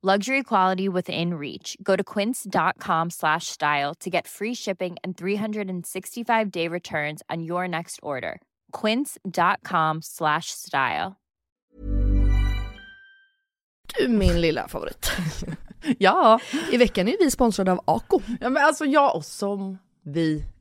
Luxury quality within reach. Go to quince.com slash style to get free shipping and 365 day returns on your next order. Quince.com slash style. Du min lilla favorit. Ja. I veckan är vi sponsrade av Ako. ja, men alltså jag och som vi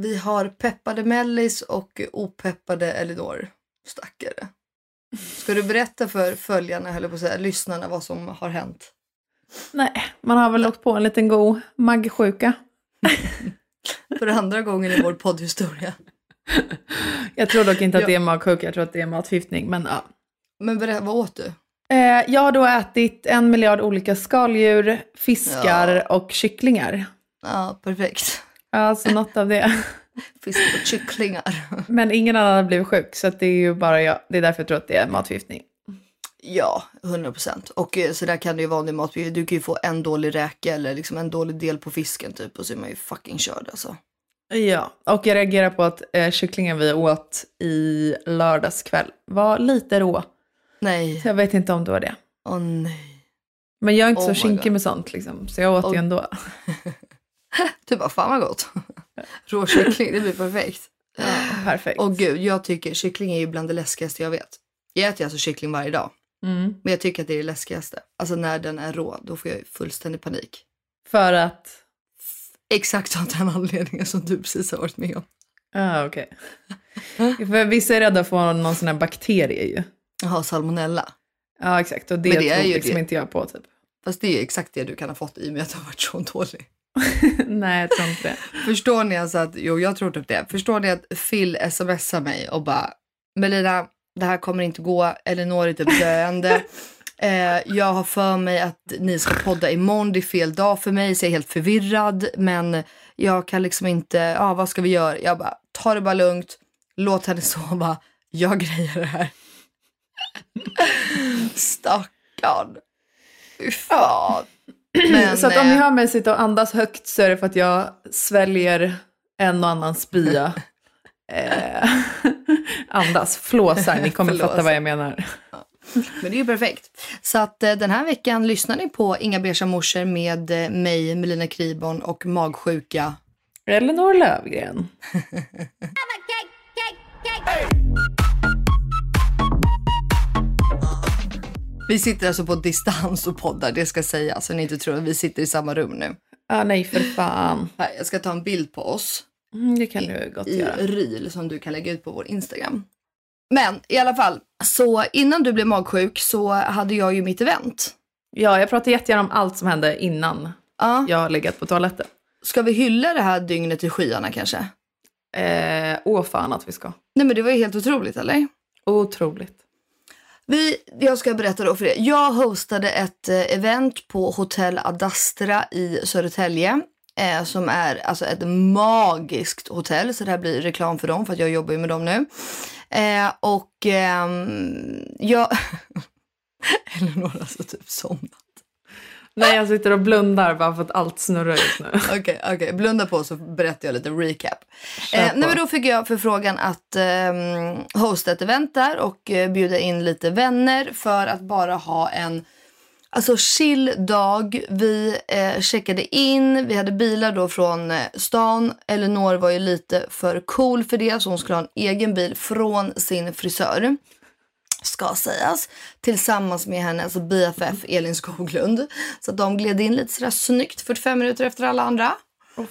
Vi har peppade Mellis och opeppade Elinor. Stackare. Ska du berätta för följarna, höll på att säga, lyssnarna vad som har hänt? Nej, man har väl åkt på en liten god maggsjuka. För andra gången i vår poddhistoria. Jag tror dock inte att Ja. det är magsjuka, jag tror att det är matförgiftning. Men ja. Men berätta, vad åt du? Eh, jag har då ätit en miljard olika skaldjur, fiskar och kycklingar. Ja, perfekt. Alltså något av det. Fisk och kycklingar. Men ingen annan har blivit sjuk, så det är ju bara jag. Det är därför jag tror att det är matförgiftning. Ja, 100 procent. Och eh, så där kan det ju vara med mat. Du kan ju få en dålig räka eller liksom en dålig del på fisken typ och så är man ju fucking körd alltså. Ja, och jag reagerar på att eh, kycklingen vi åt i lördags kväll var lite rå. Nej, Så jag vet inte om det var det. åh nej. Men jag är inte Oh så kinkig med sånt liksom, så jag åt Och- ju ändå. Du bara, fan vad gott. Råkyckling, det blir perfekt. Ja, perfekt. Och gud, jag tycker kyckling är ju bland det läskigaste jag vet. Jag äter alltså kyckling varje dag. Mm. Men jag tycker att det är det läskigaste. Alltså när den är rå, då får jag ju fullständig panik. För att... Exakt av den anledningen som du precis har varit med om. Ja, okej. För vissa är rädda för någon sån här bakterie ju. Jaha, salmonella. Ja, exakt. Och det, Men det är tror ju liksom det. inte jag på typ. Fast det är ju exakt det du kan ha fått i och med att du har varit så dålig. Nej, jag tror inte det. Förstår ni alltså att, jo jag tror typ det. Förstår ni att Phil smsar mig och bara, Melina, det här kommer inte gå, Elinor är typ döende. Eh, jag har för mig att ni ska podda imorgon, det är fel dag för mig så jag är helt förvirrad. Men jag kan liksom inte, ja vad ska vi göra? Jag bara, ta det bara lugnt, låt henne sova, jag grejer det här. Stackarn. Fy fan. Men, så att om ni eh, hör mig sitta och andas högt så är det för att jag sväljer en och annan spya. eh, andas, flåsar, ni kommer fatta Flåsar. vad jag menar. Men det är ju perfekt. Så att eh, den här veckan lyssnar ni på Inga beiga morsor med eh, mig, Melina Kribon och magsjuka. Elinor Lövgren. Vi sitter alltså på distans och poddar, det ska sägas, så ni inte tror att vi sitter i samma rum nu. Ah, nej, för fan. Här, jag ska ta en bild på oss Mm, det kan du gott i göra. reel som du kan lägga ut på vår Instagram. Men i alla fall, så innan du blev magsjuk så hade jag ju mitt event. Ja, jag pratar jättegärna om allt som hände innan Ja. jag har legat på toaletten. Ska vi hylla det här dygnet i skyarna kanske? Eh, åh fan att vi ska. Nej men det var ju helt otroligt eller? Otroligt. Vi, jag ska berätta då för er. Jag hostade ett eh, event på Hotell Adastra i Södertälje. Eh, som är alltså ett magiskt hotell. Så det här blir reklam för dem för att jag jobbar ju med dem nu. Eh, och eh, jag... Eleonora så alltså typ somnar. Nej, jag sitter och blundar bara för att allt snurrar just nu. Okej, okej. Blunda på så berättar jag lite recap. Eh, nej, men då fick jag förfrågan att eh, hosta ett event där och eh, bjuda in lite vänner för att bara ha en alltså, chill dag. Vi eh, checkade in, vi hade bilar då från eh, stan. Elinor var ju lite för cool för det så hon skulle ha en egen bil från sin frisör ska sägas, tillsammans med hennes BFF Elin Skoglund. Så de gled in lite sådär snyggt 45 minuter efter alla andra.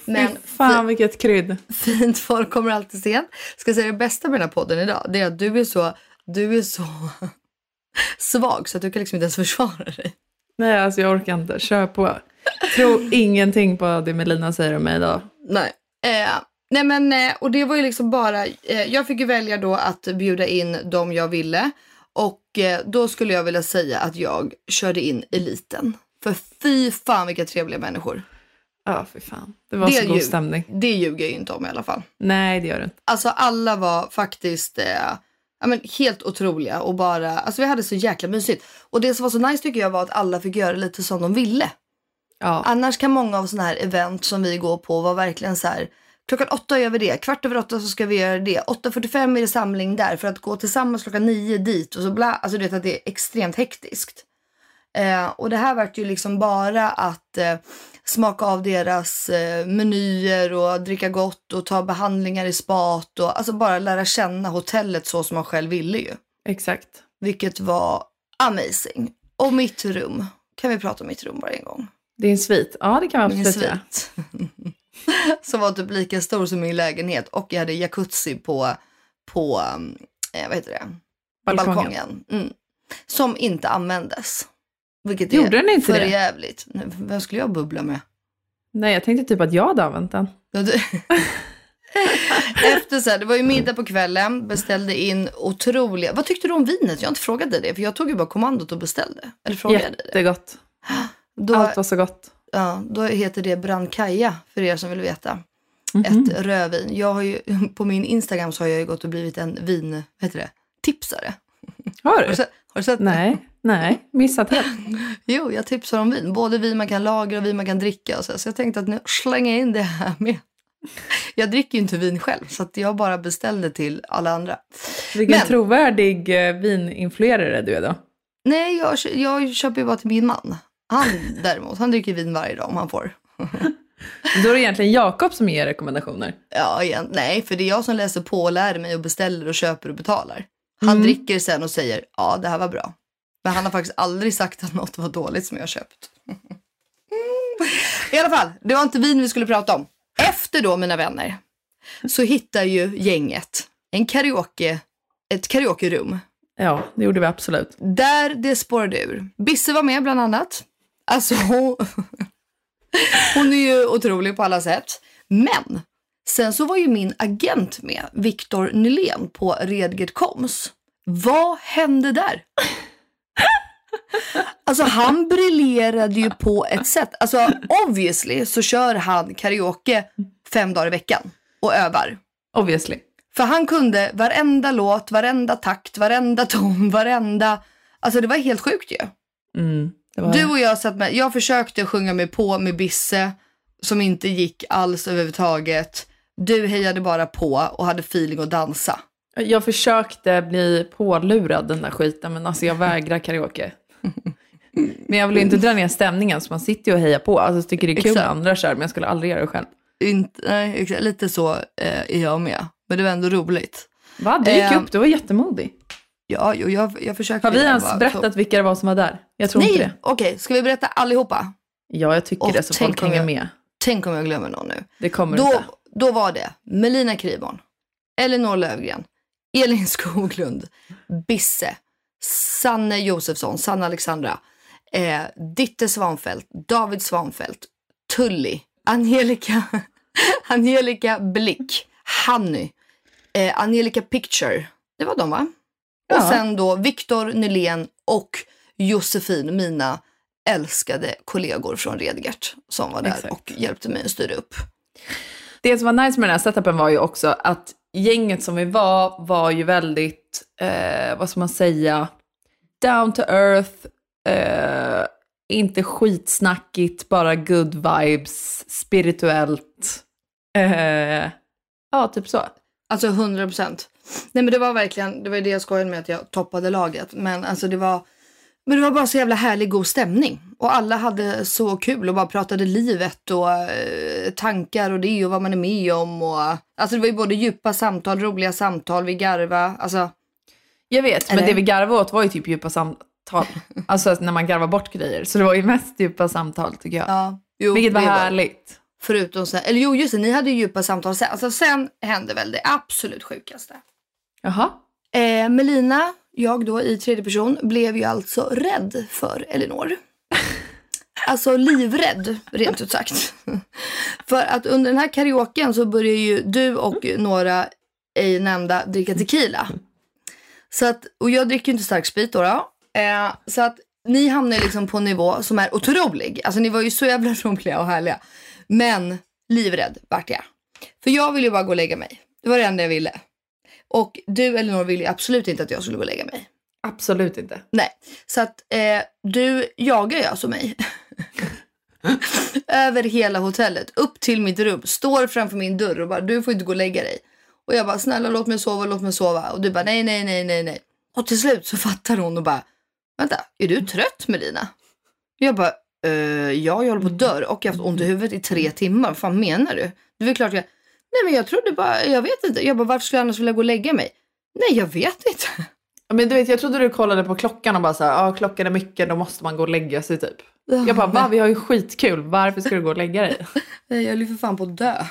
Men fan vilket krydd. Fint folk kommer alltid sent. Ska säga det bästa med den här podden idag, det är att du är så, du är så svag så att du kan liksom inte ens försvara dig. Nej, alltså jag orkar inte. Kör på. Tro ingenting på det Melina säger om mig idag. Nej. Eh, nej men, eh, och det var ju liksom bara, eh, jag fick ju välja då att bjuda in dem jag ville. Och eh, då skulle jag vilja säga att jag körde in eliten. För fy fan vilka trevliga människor. Ja, för fan. Det var Det så god ju- stämning. Det ljuger jag ju inte om i alla fall. Nej, det gör det inte. Alltså alla var faktiskt eh, ja, men helt otroliga och bara, alltså vi hade så jäkla mysigt. Och det som var så nice tycker jag var att alla fick göra lite som de ville. Ja, Annars kan många av sådana här event som vi går på vara verkligen så här, klockan åtta gör vi det, kvart över åtta så ska vi göra det, 8.45 är det samling där för att gå tillsammans klockan nio dit och så bla, alltså du vet att det är extremt hektiskt. Eh, och det här vart ju liksom bara att eh, smaka av deras eh, menyer och dricka gott och ta behandlingar i spat och alltså bara lära känna hotellet så som man själv ville ju. exakt. Vilket var amazing. Och mitt rum, kan vi prata om mitt rum bara en gång? Det är en svit. Ja, det kan man absolut göra. som var typ lika stor som min lägenhet och jag hade jacuzzi på, på eh, vad heter det? Balkongen. Balkongen. Mm. Som inte användes. Vilket Gjorde är den inte för det? jävligt. Vem skulle jag bubbla med? Nej, jag tänkte typ att jag hade använt den. Efter så här, det var ju middag på kvällen, beställde in otroliga... Vad tyckte du om vinet? Jag har inte frågat dig det, för jag tog ju bara kommandot och beställde. Eller frågade jag dig det? Jättegott. Då, Allt var så gott. Ja, då heter det Brancaja, för er som vill veta. Mhm. Ett rödvin. Jag har ju, på min Instagram så har jag ju gått och blivit en vin... Vad heter det? Tipsare. Har Har du? du sett, har du sett det? Nej, nej, missat helt. Jo, jag tipsar om vin. Både vin man kan lagra och vin man kan dricka. Och så, så jag tänkte att nu slänger jag in det här med. Jag dricker ju inte vin själv, så jag bara beställde till alla andra. Vilken Men- trovärdig eh, vininfluerare du är då. Nej, jag, jag köper ju bara till min man. Han däremot, han dricker vin varje dag om han får. Då är det egentligen Jakob som ger rekommendationer. Ja, igen, nej, för det är jag som läser på och lär mig och beställer och köper och betalar. Han Mm. dricker sen och säger ja, det här var bra. Men han har faktiskt aldrig sagt att något var dåligt som jag har köpt. I alla fall, det var inte vin vi skulle prata om. Efter då, mina vänner, så hittar ju gänget en karaoke, ett karaokerum Ja, det gjorde vi absolut. där det spårade ur. Bisse var med bland annat. Alltså, hon, Hon är ju otrolig på alla sätt. Men sen så var ju min agent med, Viktor Nylén på Redgert Koms. Vad hände där? Alltså han briljerade ju på ett sätt. Alltså obviously så kör han karaoke fem dagar i veckan och övar. Obviously. För han kunde varenda låt, varenda takt, varenda ton, varenda... Alltså det var helt sjukt ju. Mm, var... Du och jag satt med, jag försökte sjunga mig på med Bisse som inte gick alls överhuvudtaget. Du hejade bara på och hade feeling att dansa. Jag försökte bli pålurad den där skiten, men alltså jag vägrar karaoke. Men jag vill inte dra ner stämningen, så man sitter ju och hejar på. Alltså tycker det är kul Exakt. när andra kör, men jag skulle aldrig göra det själv. Inte, nej, exakt, lite så eh, är jag med. Men det var ändå roligt. Va? Du gick Ehm, upp, du var jättemodig. Ja, jo, jag, jag försökte. Har vi ens bara- berättat vilka det var som var där? Jag tror inte Nej, det. okej. Ska vi berätta allihopa? Ja, jag tycker Åh, det, så folk hänger jag- med. Tänk om jag glömmer någon nu. Det kommer Då, inte. då var det Melina Kriborn, Elinor Lövgren, Elin Skoglund, Bisse, Sanne Josefsson, Sanna Alexandra, eh, Ditte Svanfält, David Svanfält, Tully, Angelica, Angelica Blick, Hanny, eh, Angelica Picture. Det var de va? Och sen då Viktor Nylén och Josefin, mina älskade kollegor från Redgert som var där Exakt. och hjälpte mig att styra upp. Det som var nice med den här setupen var ju också att gänget som vi var, var ju väldigt, eh, vad ska man säga, down to earth, eh, inte skitsnackigt, bara good vibes, spirituellt. Eh, ja, typ så. Alltså 100 procent. Nej men det var verkligen, det var det jag skojade med att jag toppade laget. Men alltså det var, men det var bara så jävla härlig god stämning. Och alla hade så kul och bara pratade livet och eh, tankar och det och vad man är med om. Och, alltså det var ju både djupa samtal, roliga samtal, vi garva. Alltså Jag vet, Eller? men det vi garvade åt var ju typ djupa samtal. Alltså när man garvar bort grejer. Så det var ju mest djupa samtal tycker jag. ja. Jo, Vilket var härligt. Förutom sen, eller jo just det, ni hade ju djupa samtal sen. Alltså sen hände väl det absolut sjukaste. Jaha. Eh, Melina, jag då i tredje person, blev ju alltså rädd för Elinor. Alltså livrädd, rent ut sagt. för att under den här karaoken så börjar ju du och några ej nämnda dricka tequila. Så att, och jag dricker ju inte stark sprit då. då. Eh, så att ni hamnar liksom på en nivå som är otrolig. Alltså ni var ju så jävla roliga och härliga. Men livrädd vart jag. För jag ville ju bara gå och lägga mig. Det var det enda jag ville. Och du Elinor ville absolut inte att jag skulle gå och lägga mig. Absolut inte. Nej, så att eh, du jagar ju alltså mig. Över hela hotellet, upp till mitt rum, står framför min dörr och bara du får inte gå och lägga dig. Och jag bara snälla låt mig sova, låt mig sova. Och du bara nej, nej, nej, nej, nej. Och till slut så fattar hon och bara vänta, är du trött Melina? Jag bara eh, ja, jag håller på att dö och jag har haft ont i huvudet i tre timmar. Vad fan menar du? Det är klart jag, nej men jag trodde bara, jag vet inte. Jag bara varför skulle jag annars vilja gå och lägga mig? Nej, jag vet inte. Men du vet, jag trodde du kollade på klockan och bara så här, ja klockan är mycket, då måste man gå och lägga sig typ. Jag bara, va? Vi har ju skitkul, varför ska du gå och lägga dig? Nej, jag höll ju för fan på att dö.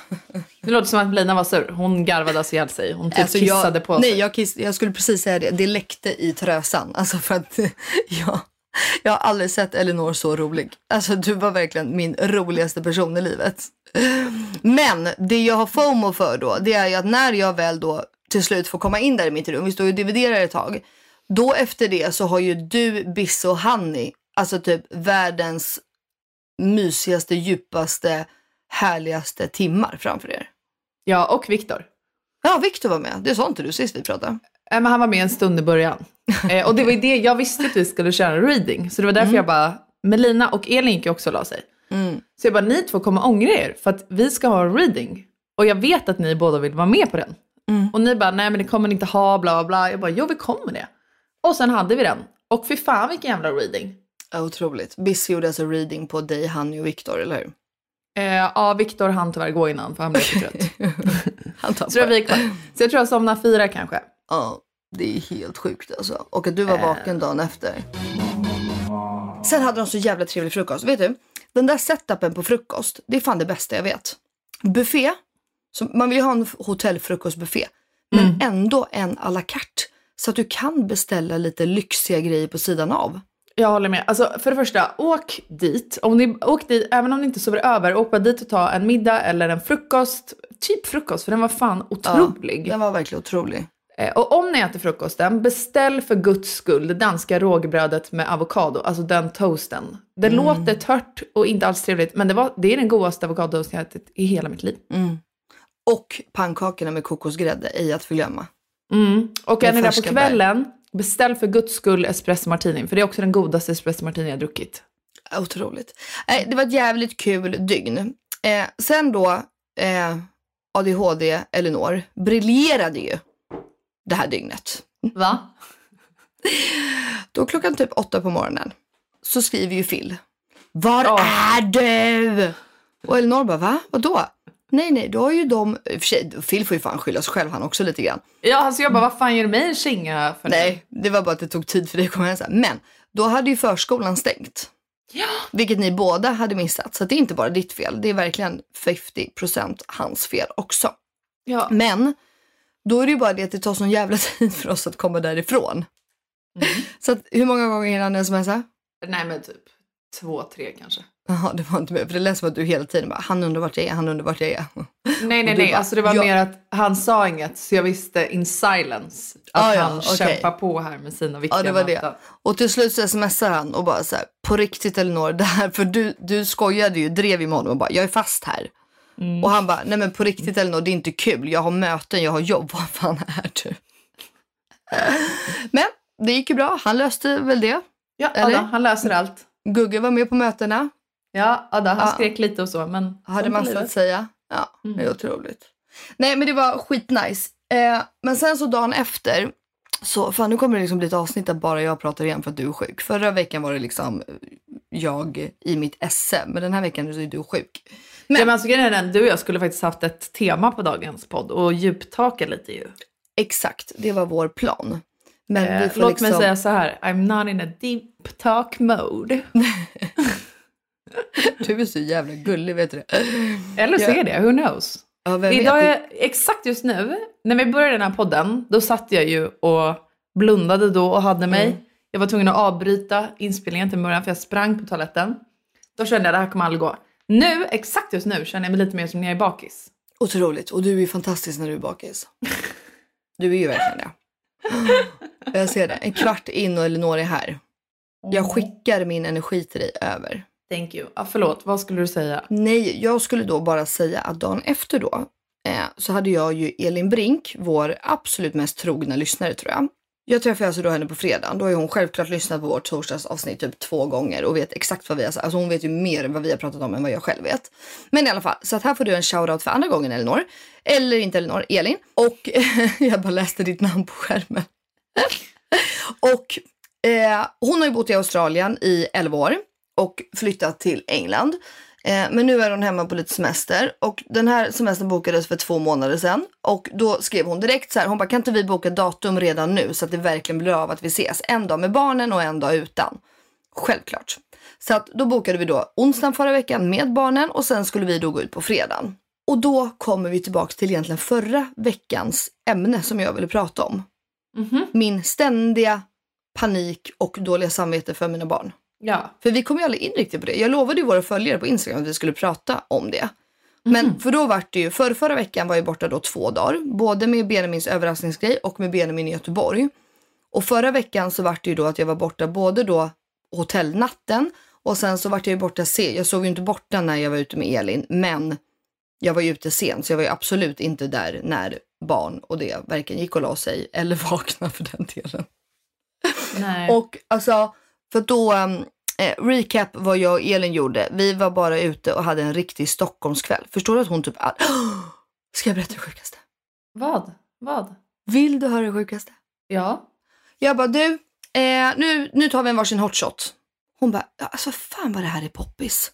Det låter som att Lina var sur. Hon garvade alltså ihjäl sig. Hon typ Alltså, kissade jag, på nej, sig. jag, kiss, jag skulle precis säga det. Det läckte i trösan. Alltså för att jag, jag har aldrig sett Elinor så rolig. Alltså du var verkligen min roligaste person i livet. Men det jag har FOMO för då, det är ju att när jag väl då till slut får komma in där i mitt rum, vi står ju och dividerar ett tag. Då efter det så har ju du, Bisse och Hanni, alltså typ världens mysigaste, djupaste, härligaste timmar framför er. Ja, och Viktor. Ja, Viktor var med. Det sa inte du sist vi pratade. Eh, Men han var med en stund i början. Eh, och det var ju det, jag visste att vi skulle köra en reading. Så det var därför jag bara, Melina och Elin gick ju också och la sig. Mm. Så jag bara, ni två kommer ångra er för att vi ska ha en reading. Och jag vet att ni båda vill vara med på den. Mm. Och ni bara, nej men det kommer ni inte ha, bla bla bla. Jag bara, jo vi kommer det. Och sen hade vi den. Och fy fan vilken jävla reading. Otroligt. Biss gjorde alltså reading på dig, Hanni och Viktor, eller hur? Eh, ja, Viktor hann tyvärr gå innan för han blev för trött. Han Så var vi kvar. Så jag tror jag somnade fyra kanske. Ja, det är helt sjukt alltså. Och att du var Eh. vaken dagen efter. Sen hade de så jävla trevlig frukost. Vet du, den där setupen på frukost, det är fan det bästa jag vet. Buffé, så man vill ju ha en hotellfrukostbuffé, men ändå en à la carte. Så att du kan beställa lite lyxiga grejer på sidan av. Jag håller med. Alltså för det första, åk dit. Om ni, åk dit. Även om ni inte sover över, åk bara dit och ta en middag eller en frukost. Typ frukost, för den var fan otrolig. Den var verkligen otrolig. Eh, Och om ni äter frukosten, beställ för guds skull det danska rågbrödet med avokado, alltså den toasten. Det Mm. låter tört och inte alls trevligt, men det, var, det är den godaste avokadotoast jag ätit i hela mitt liv. Och pannkakorna med kokosgrädde, ej att förglömma. Och Med är ni där på kvällen, beställ för guds skull espresso martini, för det är också den godaste espresso martini jag druckit. Otroligt. Det var ett jävligt kul dygn. Eh, sen då, eh, ADHD Elinor briljerade ju det här dygnet. Va? Då klockan typ åtta på morgonen så skriver ju Phil. Var är du? Och Elinor bara, va? Vadå? Nej, nej, då har ju de, i och för sig, Phil får ju fan skylla sig själv han också lite grann. Ja, alltså jag bara, vad fan ger du mig en kinga för Nej, det var bara att det tog tid för dig att komma hem sen. Men då hade ju förskolan stängt. Vilket ni båda hade missat. Så det är inte bara ditt fel. Det är verkligen 50% hans fel också. Ja. Men då är det ju bara det att det tar sån jävla tid för oss att komma därifrån. Så att, hur många gånger hinner han smsa? Nej men typ två, tre kanske. Jaha, det var inte med. För det lät som att du hela tiden bara, han undrar vart jag är, han undrar vart jag är. Nej nej nej, bara, alltså det var ja. mer att han sa inget så jag visste in silence att Ah, ja, han okej. kämpar på här med sina viktiga Ja, det var möten. det. Och till slut så smsar han och bara så här, på riktigt Elinor, det här, för du, du skojade ju, drev ju med honom och bara, jag är fast här. Och han bara, nej men på riktigt Elinor, det är inte kul, jag har möten, jag har jobb, vad fan är du? men det gick ju bra, han löste väl det. Ja, Eller? Ada, han löser allt. Gugge var med på mötena, Ja, Ada, han Ja. skrek lite och så, men... hade massor att säga. Ja, det är otroligt. Nej men det var skitnice. Eh, men sen så dagen efter, så fan nu kommer det liksom bli ett avsnitt där bara jag pratar igen för att du är sjuk. Förra veckan var det liksom eh, jag i mitt esse, men den här veckan är du sjuk. Men, ja, men alltså, grejen är den, du och jag skulle faktiskt haft ett tema på dagens podd och djuptaka lite ju. Exakt, det var vår plan. Men vi Eh, får låt liksom... mig säga så här, I'm not in a deep talk mode. Du är så jävla gullig, vet du? Eller så är det, who knows? Ja? Idag är, exakt just nu, när vi började den här podden, då satt jag ju och blundade då och hade mig. Mm. Jag var tvungen att avbryta inspelningen till början för jag sprang på toaletten. Då kände jag det här kommer aldrig gå. Nu, exakt just nu, känner jag mig lite mer som när jag är bakis. Otroligt. Och du är ju fantastisk när du är bakis. Du är ju verkligen det. Jag ser det. En kvart in och Elinor är här. Jag skickar min energi till dig över. Thank you. Ah, förlåt, vad skulle du säga? Nej, jag skulle då bara säga att dagen efter då eh, så hade jag ju Elin Brink, vår absolut mest trogna lyssnare tror jag. Jag träffar alltså då henne på fredagen. Då har ju hon självklart lyssnat på vårt torsdagsavsnitt typ två gånger och vet exakt vad vi har sagt. Alltså hon vet ju mer vad vi har pratat om än vad jag själv vet. Men i alla fall, så att här får du en shoutout för andra gången Elinor. Eller inte Elinor, Elin. Och jag bara läste ditt namn på skärmen. och eh, hon har ju bott i Australien i 11 år och flyttat till England. Eh, men nu är hon hemma på lite semester och den här semestern bokades för två månader sedan. Och då skrev hon direkt så här, hon bara kan inte vi boka datum redan nu så att det verkligen blir av att vi ses. En dag med barnen och en dag utan. Självklart. Så att då bokade vi då onsdagen förra veckan med barnen och sen skulle vi då gå ut på fredagen. Och då kommer vi tillbaks till egentligen förra veckans ämne som jag ville prata om. Min ständiga panik och dåliga samvete för mina barn. Ja. För vi kom ju aldrig in riktigt på det. Jag lovade ju våra följare på Instagram att vi skulle prata om det. Men för då var det ju, för förra veckan var jag borta då två dagar. Både med Benjamins överraskningsgrej och med Benjamin i Göteborg. Och förra veckan så var det ju då att jag var borta både då hotellnatten och sen så vart jag ju borta se. Jag sov ju inte borta när jag var ute med Elin, men jag var ju ute sent så jag var ju absolut inte där när barn och det varken gick och la sig eller vakna för den delen. Nej. Och alltså, för då, um, eh, recap vad jag och Elin gjorde. Vi var bara ute och hade en riktig Stockholmskväll. Förstår du att hon typ, all... ska jag berätta det sjukaste? Vad? Vad? Vill du höra det sjukaste? Ja. Jag bara, du, eh, nu, nu tar vi en varsin hotshot. Hon bara, alltså fan vad det här är poppis.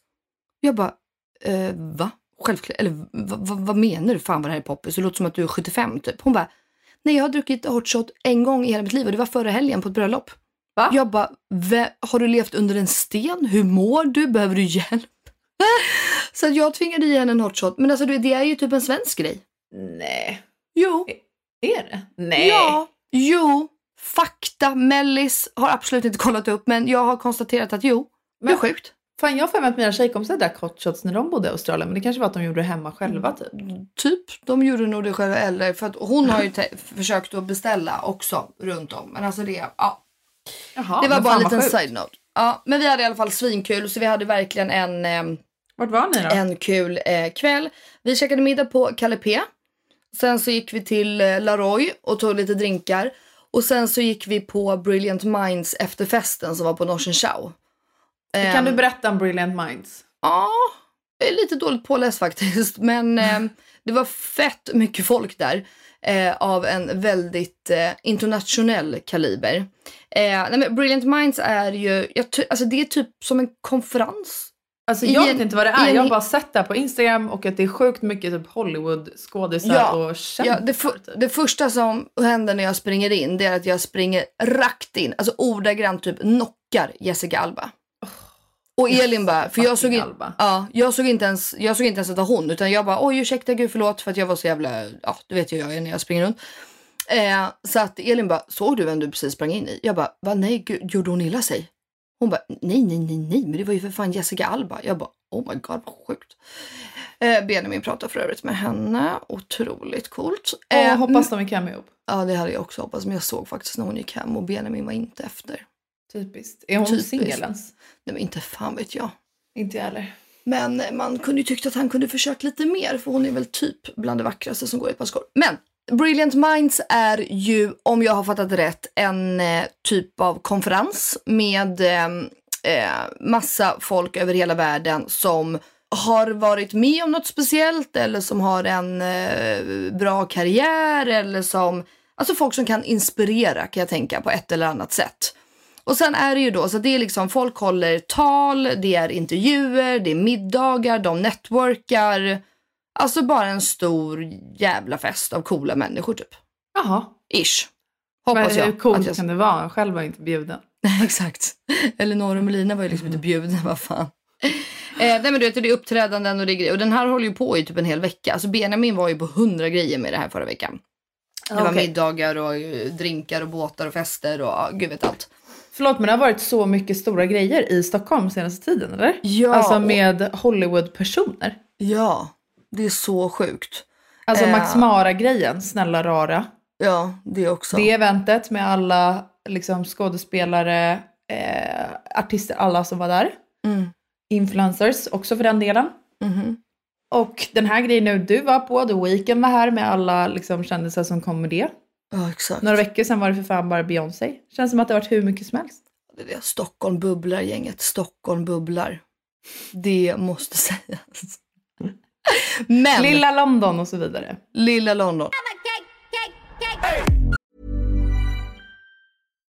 Jag bara, eh, va? Självklart, eller va, va, vad menar du fan vad det här är poppis? Det låter som att du är 75 typ. Hon bara, nej jag har druckit hotshot en gång i hela mitt liv och det var förra helgen på ett bröllop. Va? Jag bara, "Vä- har du levt under en sten? Hur mår du? Behöver du hjälp? Så att jag tvingade i henne en hotshot. Men alltså det är ju typ en svensk grej. Nej. Jo. Är det? Nej. Ja. Jo. fakta. Mellis har absolut inte kollat upp men jag har konstaterat att jo, det är Men- sjukt. Fan jag har för mig att mina tjejkompisar drack hot shots när de bodde i Australien men det kanske var att de gjorde det hemma själva typ. Typ, de gjorde nog det själva eller för att hon har ju försökt att beställa också runt om. Men alltså det, ja. Jaha, det var bara en liten side-note. Ja, men vi hade i alla fall svinkul så vi hade verkligen en, ehm, Vart var ni då? en kul eh, kväll. Vi käkade middag på Calle P. Sen så gick vi till eh, Laroy och tog lite drinkar. Och sen så gick vi på Brilliant Minds efterfesten som var på Norsen Chow. Kan Ehm, du berätta om Brilliant Minds? Ja, lite dåligt påläst faktiskt. Men eh, det var fett mycket folk där. Eh, av en väldigt eh, internationell kaliber. Eh, nej, men Brilliant Minds är ju, jag alltså det är typ som en konferens. Alltså jag en- vet inte vad det är, en- jag har bara sett det på Instagram och att det är sjukt mycket typ Hollywood-skådisar Ja, och kändisar. Ja, det, typ. det första som händer när jag springer in det är att jag springer rakt in, alltså ordagrant typ knockar Jessica Alba. Och Elin bara, för jag såg, in, ja, jag, såg inte ens, jag såg inte ens att det var hon utan jag bara oj ursäkta gud förlåt för att jag var så jävla, ja du vet ju jag är när jag springer runt. Eh, så att Elin bara, såg du vem du precis sprang in i? Jag bara, va nej gud, gjorde hon illa sig? Hon bara, nej nej nej nej men det var ju för fan Jessica Alba. Jag bara, oh my god vad sjukt. Eh, Benjamin pratar för övrigt med henne, otroligt coolt. Eh, hoppas de är cameo. Ja, det hade jag också hoppats. Men jag såg faktiskt när hon gick hem och Benjamin var inte efter. Typiskt. Är hon singel ens? Nej, men inte fan vet jag. Inte jag heller. Men man kunde ju tyckt att han kunde försökt lite mer för hon är väl typ bland det vackraste som går i ett par skor. Men Brilliant Minds är ju, om jag har fattat rätt, en eh, typ av konferens med eh, eh, massa folk över hela världen som har varit med om något speciellt eller som har en eh, bra karriär eller som, alltså folk som kan inspirera kan jag tänka på ett eller annat sätt. Och sen är det ju då så det är liksom folk håller tal, det är intervjuer, det är middagar, de networkar. Alltså bara en stor jävla fest av coola människor typ. Jaha. Ish. Hoppas jag. hur coolt att jag... kan det vara? Själv var inte bjuden. Exakt. Och Melina var ju liksom inte bjudna, vad fan. Eh, nej men du vet, det är uppträdanden och det är grejer. Och den här håller ju på i typ en hel vecka. Alltså Benjamin var ju på hundra grejer med det här förra veckan. Det var Okej. middagar och eh, drinkar och båtar och fester och gud vet allt. Förlåt men det har varit så mycket stora grejer i Stockholm senaste tiden eller? Ja, Alltså med Hollywood-personer. Ja, det är så sjukt. Alltså Eh. Max Mara-grejen, snälla rara. Ja, det också. Det eventet med alla liksom, skådespelare, eh, artister, alla som var där. Mm. Influencers också för den delen. Mhm. Och den här grejen nu du var på, The Weeknd var här med alla liksom, kändisar som kom med det. Ja, exakt. Några veckor sedan var det för fan bara Beyoncé. Känns som att det har varit hur mycket som helst. Det är det. Stockholm bubblar gänget. Stockholm bubblar. Det måste sägas. Men Lilla London och så vidare. lilla London.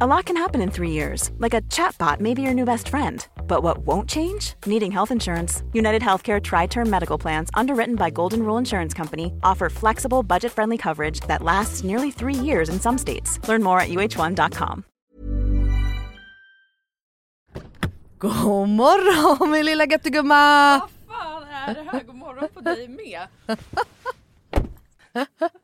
A lot can happen in three years, like a chatbot may be your new best friend. But what won't change? Needing health insurance. United Healthcare Tri Term Medical Plans, underwritten by Golden Rule Insurance Company, offer flexible, budget friendly coverage that lasts nearly three years in some states. Learn more at uh1.com. God morgon min lilla göttegumma! Vad fan är det här? God morgon på dig med.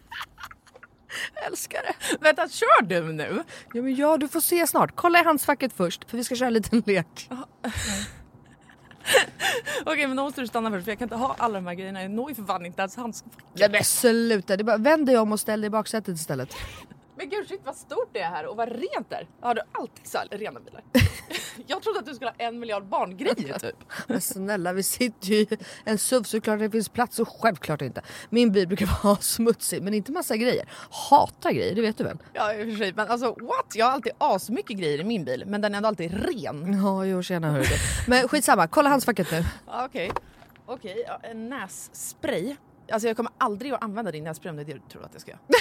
Vänta, kör du nu? Ja, men ja, du får se snart. Kolla i handskfacket först, för vi ska köra en liten lek. Okej, men då måste du stanna först för jag kan inte ha alla de här grejerna. Jag når ju för fan inte ens handskfacket. Nej men sluta, det är bara, vänd dig om och ställ dig i baksätet istället. Men gud shit vad stort det är här och vad rent det är. Har du alltid så här rena bilar? jag trodde att du skulle ha en miljard barngrejer typ. Men snälla vi sitter ju i en SUV såklart det finns plats och självklart inte. Min bil brukar vara smutsig men inte massa grejer. Hatar grejer, det vet du väl? Ja i och för sig men alltså what? Jag har alltid asmycket grejer i min bil men den är ändå alltid ren. Ja jo tjena hörru. Men skitsamma, kolla handskfacket nu. Okej, okej ja, en nässpray. Alltså jag kommer aldrig att använda din nässpray om det är det du tror att jag ska göra.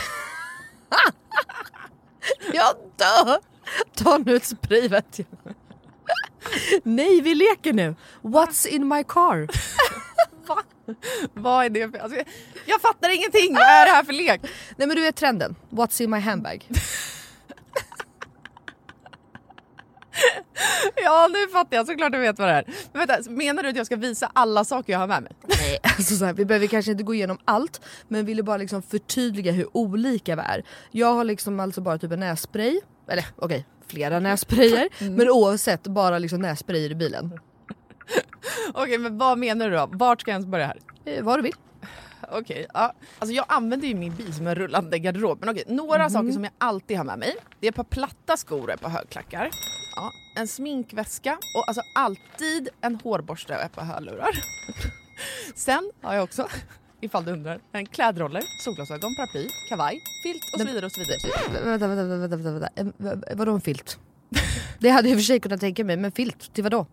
Jag dör! Ta nu ett spray vet jag. Nej vi leker nu. What's in my car? Va? Vad är det för... Alltså, jag, fattar ingenting! Vad är det här för lek? Nej men du vet trenden. What's in my handbag? Ja nu fattar jag, såklart du vet vad det är. Men vänta, menar du att jag ska visa alla saker jag har med mig? Nej, alltså så här, vi behöver kanske inte gå igenom allt men ville bara liksom förtydliga hur olika vi är. Jag har liksom alltså bara typ en nässpray, eller okej flera nässprayer men oavsett bara liksom nässprayer i bilen. Okej men vad menar du då? Vart ska jag ens börja här? Eh, vad du vill. Okej, ja. Alltså jag använder ju min bil som en rullande garderob. Men okej, några saker som jag alltid har med mig. Det är ett par platta skor och ett par högklackar. Ja, en sminkväska och alltså alltid en hårborste och ett par hörlurar. Sen har jag också, ifall du undrar, en klädroller, solglasögon, paraply, kavaj, filt och så vidare och så vidare. Vänta, vänta, vänta, vänta, vänta. En, v- vadå en filt? Det hade jag i och för sig kunnat tänka mig, men filt till vadå?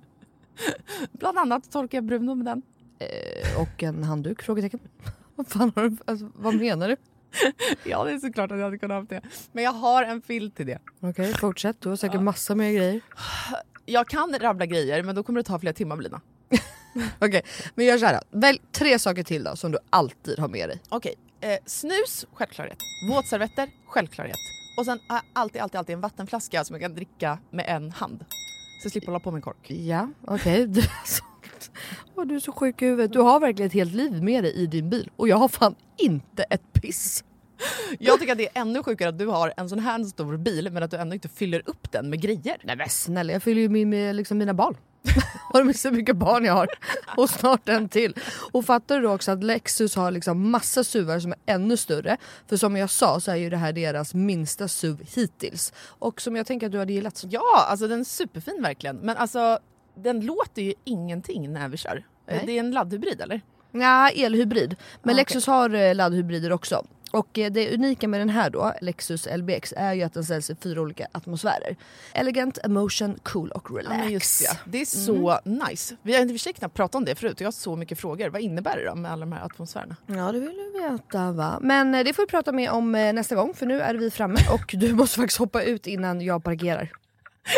Bland annat torkar jag Bruno med den. Eh, och en handduk? Frågetecken. Vad fan har du, alltså, vad menar du? Ja det är såklart att jag hade kunnat ha det. Men jag har en filt till det. Okej, fortsätt. Du har säkert massa mer grejer. Jag kan rabbla grejer men då kommer det ta flera timmar Blina. Okej, men gör såhär då. Välj tre saker till då som du alltid har med dig. Okej, eh, snus, självklarhet. Våtservetter, självklarhet. Och sen jag alltid, alltid, alltid en vattenflaska som jag kan dricka med en hand. Så jag slipper hålla på med en kork. Ja, okej. Så- Åh, du är så sjuk i huvudet. Du har verkligen ett helt liv med dig i din bil och jag har fan inte ett piss. Jag tycker att det är ännu sjukare att du har en sån här stor bil men att du ändå inte fyller upp den med grejer. Nej men snälla, jag fyller ju min, med liksom mina barn. Har du med så mycket barn jag har? Och snart en till. Och fattar du då också att Lexus har liksom massa SUVar som är ännu större. För som jag sa så är ju det här deras minsta SUV hittills. Och som jag tänker att du hade gillat. Ja, alltså den är superfin verkligen. Men alltså den låter ju ingenting när vi kör. Eh, Nej. Det är en laddhybrid eller? Ja, elhybrid. Men Ah, Lexus har eh, laddhybrider också. Och eh, det unika med den här då, Lexus LBX, är ju att den säljs i fyra olika atmosfärer. Elegant, emotion, cool och relax. Ja, just det. det är så nice. Vi har i knappt pratat om det förut. Jag har så mycket frågor. Vad innebär det då med alla de här atmosfärerna? Ja, det vill du veta va. Men eh, det får vi prata mer om eh, nästa gång för nu är vi framme och du måste faktiskt hoppa ut innan jag parkerar.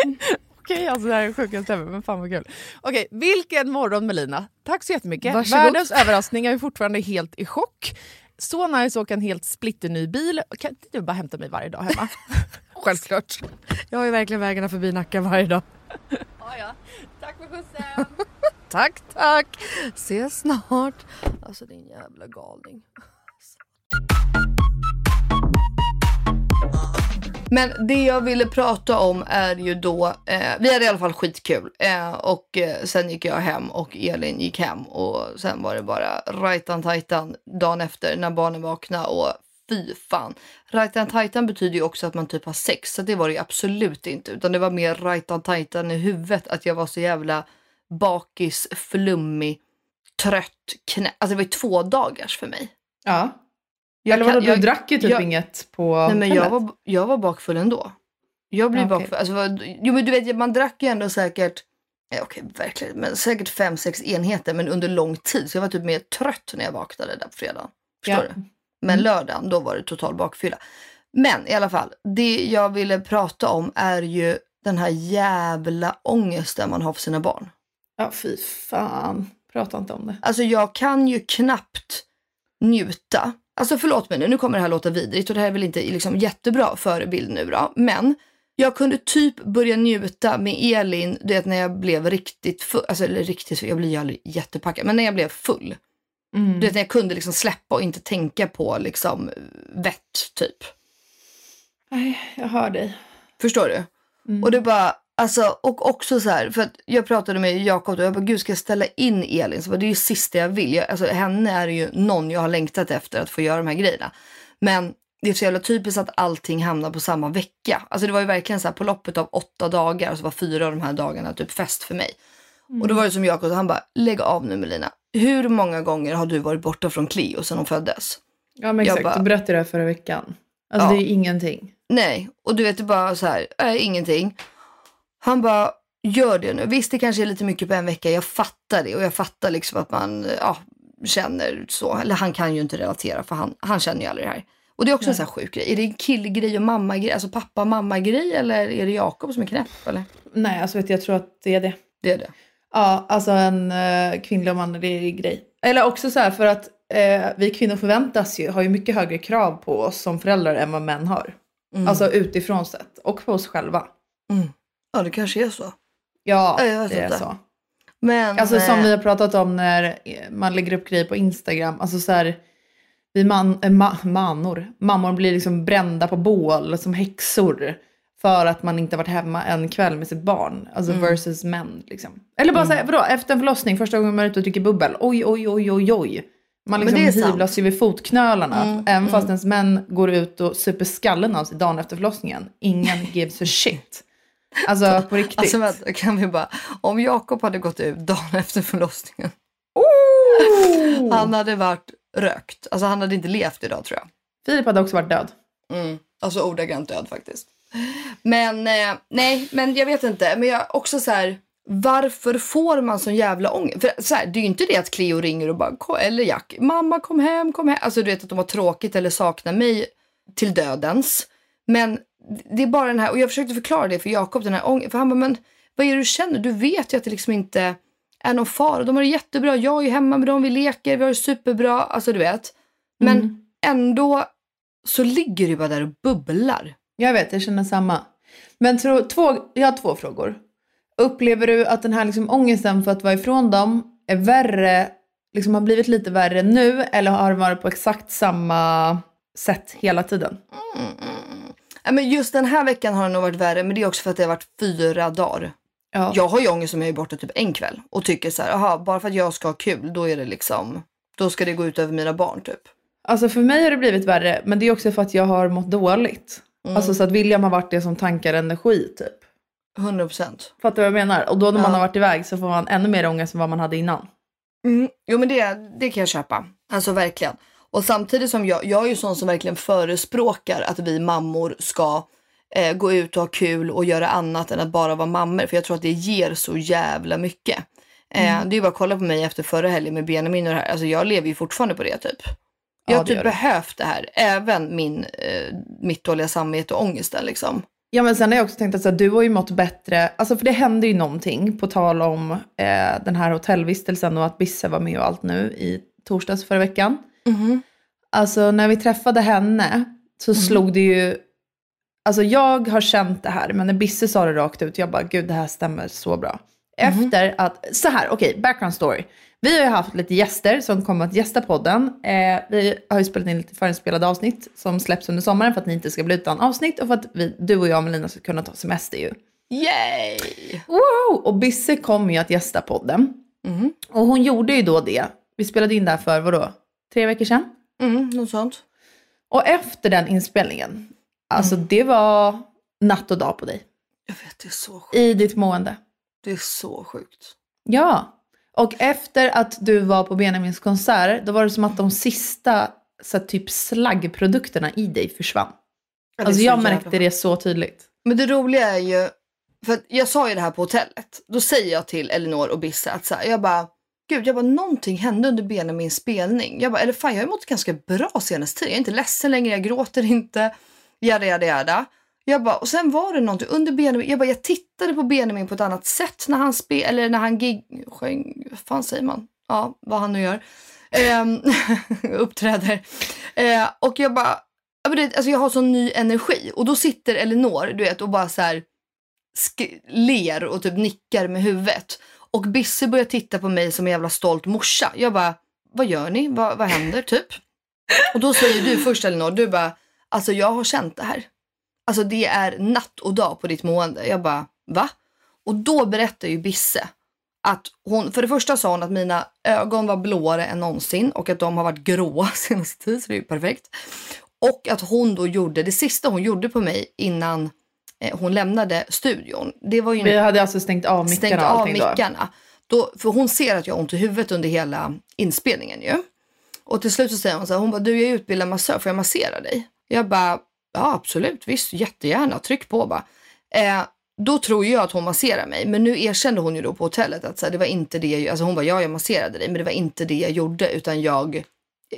Okej, alltså det här är sjukaste ever, men fan vad kul. Okej, vilken morgon Melina. Tack så jättemycket. Varsågod. Världens överraskning, jag är fortfarande helt i chock. Så nice att åka en helt splitterny bil. Kan inte du bara hämta mig varje dag hemma? Självklart. Jag har ju verkligen vägarna förbi Nacka varje dag. ja, ja. Tack för skjutsen. Tack, tack. Ses snart. Alltså din jävla galning. Men det jag ville prata om är ju då, eh, vi hade i alla fall skitkul eh, och eh, sen gick jag hem och Elin gick hem och sen var det bara rajtan tajtan dagen efter när barnen vaknade och fy fan. Rajtan tajtan betyder ju också att man typ har sex så det var det ju absolut inte utan det var mer rajtan tajtan i huvudet att jag var så jävla bakis, flummig, trött, knä. Alltså det var ju två dagars för mig. Ja. Jag Eller vadå, du jag- drack ju typ jag- inget på Nej men jag hotellet. var, jag var bakfull ändå. Jag blev Ja, bakfull. Alltså, jo men du vet man drack ju ändå säkert, ja, okej verkligen, men säkert fem sex enheter men under lång tid. Så jag var typ mer trött när jag vaknade där på fredagen. Förstår Ja. du? Men lördagen då var det total bakfylla. Men i alla fall, det jag ville prata om är ju den här jävla ångesten man har för sina barn. Ja, fy fan. Prata inte om det. Alltså jag kan ju knappt njuta. Alltså förlåt mig nu, nu kommer det här låta vidrigt och det här är väl inte liksom jättebra förebild nu då. Men jag kunde typ börja njuta med Elin, du vet när jag blev riktigt full, alltså eller riktigt full, jag blir ju aldrig jättepackad, men när jag blev full. Mm. Du vet när jag kunde liksom släppa och inte tänka på liksom vett typ. Nej, jag hör dig. Förstår du? Mm. Och det bara, alltså, och också så här, för att jag pratade med Jakob och jag bara, gud ska jag ställa in Elin? Så bara, det är ju sista jag vill. Jag, alltså, henne är ju någon jag har längtat efter att få göra de här grejerna. Men det är så jävla typiskt att allting hamnar på samma vecka. Alltså det var ju verkligen så här på loppet av åtta dagar så var fyra av de här dagarna typ fest för mig. Och då var det som Jakob, han bara, lägg av nu Melina. Hur många gånger har du varit borta från Cleo sedan hon föddes? Ja men Jag exakt, bara- du berättade det här förra veckan. Alltså Ja. det är ingenting. Nej, och du vet det bara så här, äh, ingenting. Han bara, gör det nu. Visst det kanske är lite mycket på en vecka, jag fattar det och jag fattar liksom att man ja, känner så. Eller han kan ju inte relatera för han, han känner ju aldrig det här. Och det är också en sån här sjuk grej. Är det en killgrej och mamma-grej, alltså pappa-mamma-grej eller är det Jakob som är knäpp eller? Nej, alltså vet du, jag tror att det är det. Det är det. Ja, alltså en uh, kvinnlig och manlig grej. Eller också så här för att eh, vi kvinnor förväntas ju, har ju mycket högre krav på oss som föräldrar än vad män har. Mm. Alltså utifrån sett. Och på oss själva. Ja det kanske är så. Ja, Ja, jag vet det är inte. så. Men, Alltså som eh, vi har pratat om när man lägger upp grejer på Instagram. Alltså så här, vi man, äh, ma, manor, mammor blir liksom brända på bål som häxor. För att man inte varit hemma en kväll med sitt barn. Alltså Mm. versus män liksom. Eller bara såhär, vadå, efter en förlossning, första gången man är ute och dricker bubbel. Oj, oj, oj, oj, oj. Man liksom. Mm, hyvlas ju vid fotknölarna. Även fast ens män går ut och super skallen av sig dagen efter förlossningen. Ingen gives a shit. Alltså på riktigt. Alltså vänta, kan vi bara, om Jakob hade gått ut dagen efter förlossningen. Oh! Han hade varit rökt. Alltså han hade inte levt idag tror jag. Filip hade också varit död. Mm. Alltså ordagrant död faktiskt. Men eh, nej, men jag vet inte. Men jag också så här. Varför får man sån jävla ångest? För så här, det är ju inte det att Cleo ringer och bara, "Ko- eller Jack, mamma kom hem, kom hem. Alltså du vet att de har tråkigt eller saknar mig till dödens. Men det är bara den här, och jag försökte förklara det för Jakob, den här ångesten. För han bara, men vad är det du känner? Du vet ju att det liksom inte är någon fara. De har det jättebra, jag är hemma med dem, vi leker, vi har det superbra. Alltså du vet. Men ändå så ligger du bara där och bubblar. Jag vet, jag känner samma. Men tro, två, jag har två frågor. Upplever du att den här liksom ångesten för att vara ifrån dem är värre, liksom har blivit lite värre nu eller har det varit på exakt samma sätt hela tiden? Ja, men just den här veckan har det nog varit värre, men det är också för att det har varit fyra dagar. Ja. Jag har ju ångest om jag är borta typ en kväll och tycker så här, aha, bara för att jag ska ha kul, då är det liksom, då ska det gå ut över mina barn typ. Alltså för mig har det blivit värre, men det är också för att jag har mått dåligt. Alltså så att William har varit det som tankar energi typ. 100 procent. Fattar du vad jag menar? Och då när man Ja. har varit iväg så får man ännu mer ångest än vad man hade innan. Mm. Jo men det, det kan jag köpa. Alltså verkligen. Och samtidigt som jag, jag är ju sån som verkligen förespråkar att vi mammor ska eh, gå ut och ha kul och göra annat än att bara vara mammor. För jag tror att det ger så jävla mycket. Eh, Mm. Det är ju bara att kolla på mig efter förra helgen med Benjamin och det här. Alltså jag lever ju fortfarande på det typ. Jag Ja, har det typ behövt det här. Även min, eh, mitt dåliga samvete och ångesten liksom. Ja men sen har jag också tänkt att så du har ju mått bättre, alltså för det hände ju någonting på tal om eh, den här hotellvistelsen och att Bisse var med och allt nu i torsdags förra veckan. Alltså när vi träffade henne så slog det ju, alltså jag har känt det här men när Bisse sa det rakt ut, jag bara gud det här stämmer så bra. Efter att, så här, okej, background story. Vi har ju haft lite gäster som kommer att gästa podden. Eh, vi har ju spelat in lite förinspelade avsnitt som släpps under sommaren för att ni inte ska bli utan avsnitt och för att vi, du och jag och Melina ska kunna ta semester ju. Yay! Wow! Och Bisse kommer ju att gästa podden. Och hon gjorde ju då det. Vi spelade in det här för vadå? Tre veckor sedan? Mm, något sånt. Och efter den inspelningen, alltså det var natt och dag på dig. Jag vet, det är så sjukt. I ditt mående. Det är så sjukt. Ja. Och efter att du var på Benjamins konsert, då var det som att de sista så här, typ slaggprodukterna i dig försvann. Ja, Alltså så jag jävla märkte det så tydligt. Men det roliga är ju, för jag sa ju det här på hotellet. Då säger jag till Elinor och Bisse att så här, jag bara, gud, jag bara, någonting hände under Benjamins spelning. Jag bara, eller fan, jag har mått ganska bra senaste tiden. Jag är inte ledsen längre, jag gråter inte. Jada, jada, jada. Jag bara, och sen var det någonting under Benjamin. Jag bara, jag tittade på Benjamin på ett annat sätt när han spel, eller när han gig, sjöng, vad fan säger man? Ja, vad han nu gör. Ehm, uppträder. Eh, och jag bara, ja, men alltså jag har sån ny energi. Och då sitter Elinor, du vet, och bara så här ler och typ nickar med huvudet. Och Bisse börjar titta på mig som en jävla stolt morsa. Jag bara, vad gör ni? Vad, vad händer typ? Och då säger du först Elinor, du bara, alltså jag har känt det här. Alltså det är natt och dag på ditt mående. Jag bara, va? Och då berättar ju Bisse att hon, för det första sa hon att mina ögon var blåare än någonsin och att de har varit gråa senaste tid, så det är ju perfekt. Och att hon då gjorde, det sista hon gjorde på mig innan hon lämnade studion, det var ju Vi hade alltså stängt av mickarna stängt av mickarna. Då, för hon ser att jag har ont i huvudet under hela inspelningen ju. Och till slut så säger hon så här, hon bara, du jag är utbildad massör, får jag massera dig? Jag bara, ja absolut, visst, jättegärna, tryck på bara. Eh, då tror jag att hon masserar mig, men nu erkände hon ju då på hotellet att så här, det var inte det, jag, alltså hon bara, ja jag masserade dig, men det var inte det jag gjorde, utan jag,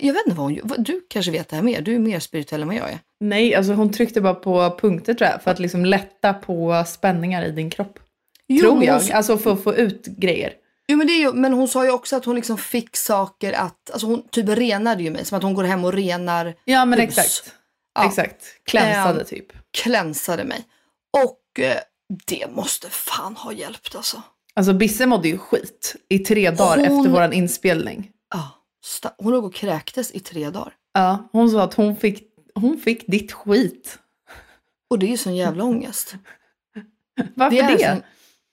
jag vet inte vad hon gjorde, du kanske vet det här mer, du är mer spirituell än vad jag är. Nej, alltså hon tryckte bara på punkter tror jag, för att liksom lätta på spänningar i din kropp. Jo, tror jag, hon- alltså för att få ut grejer. Jo men det är ju, men hon sa ju också att hon liksom fick saker att, alltså hon typ renade ju mig, som att hon går hem och renar Ja men hus. exakt. Ja. Exakt. Klänsade Ehm, typ. Klänsade mig. Och eh, det måste fan ha hjälpt alltså. Alltså Bisse mådde ju skit i tre dagar Hon- efter våran inspelning. Ja, hon låg och kräktes i tre dagar. Ja, hon sa att hon fick, hon fick ditt skit. Och det är ju sån jävla ångest. Varför Det det? är sån-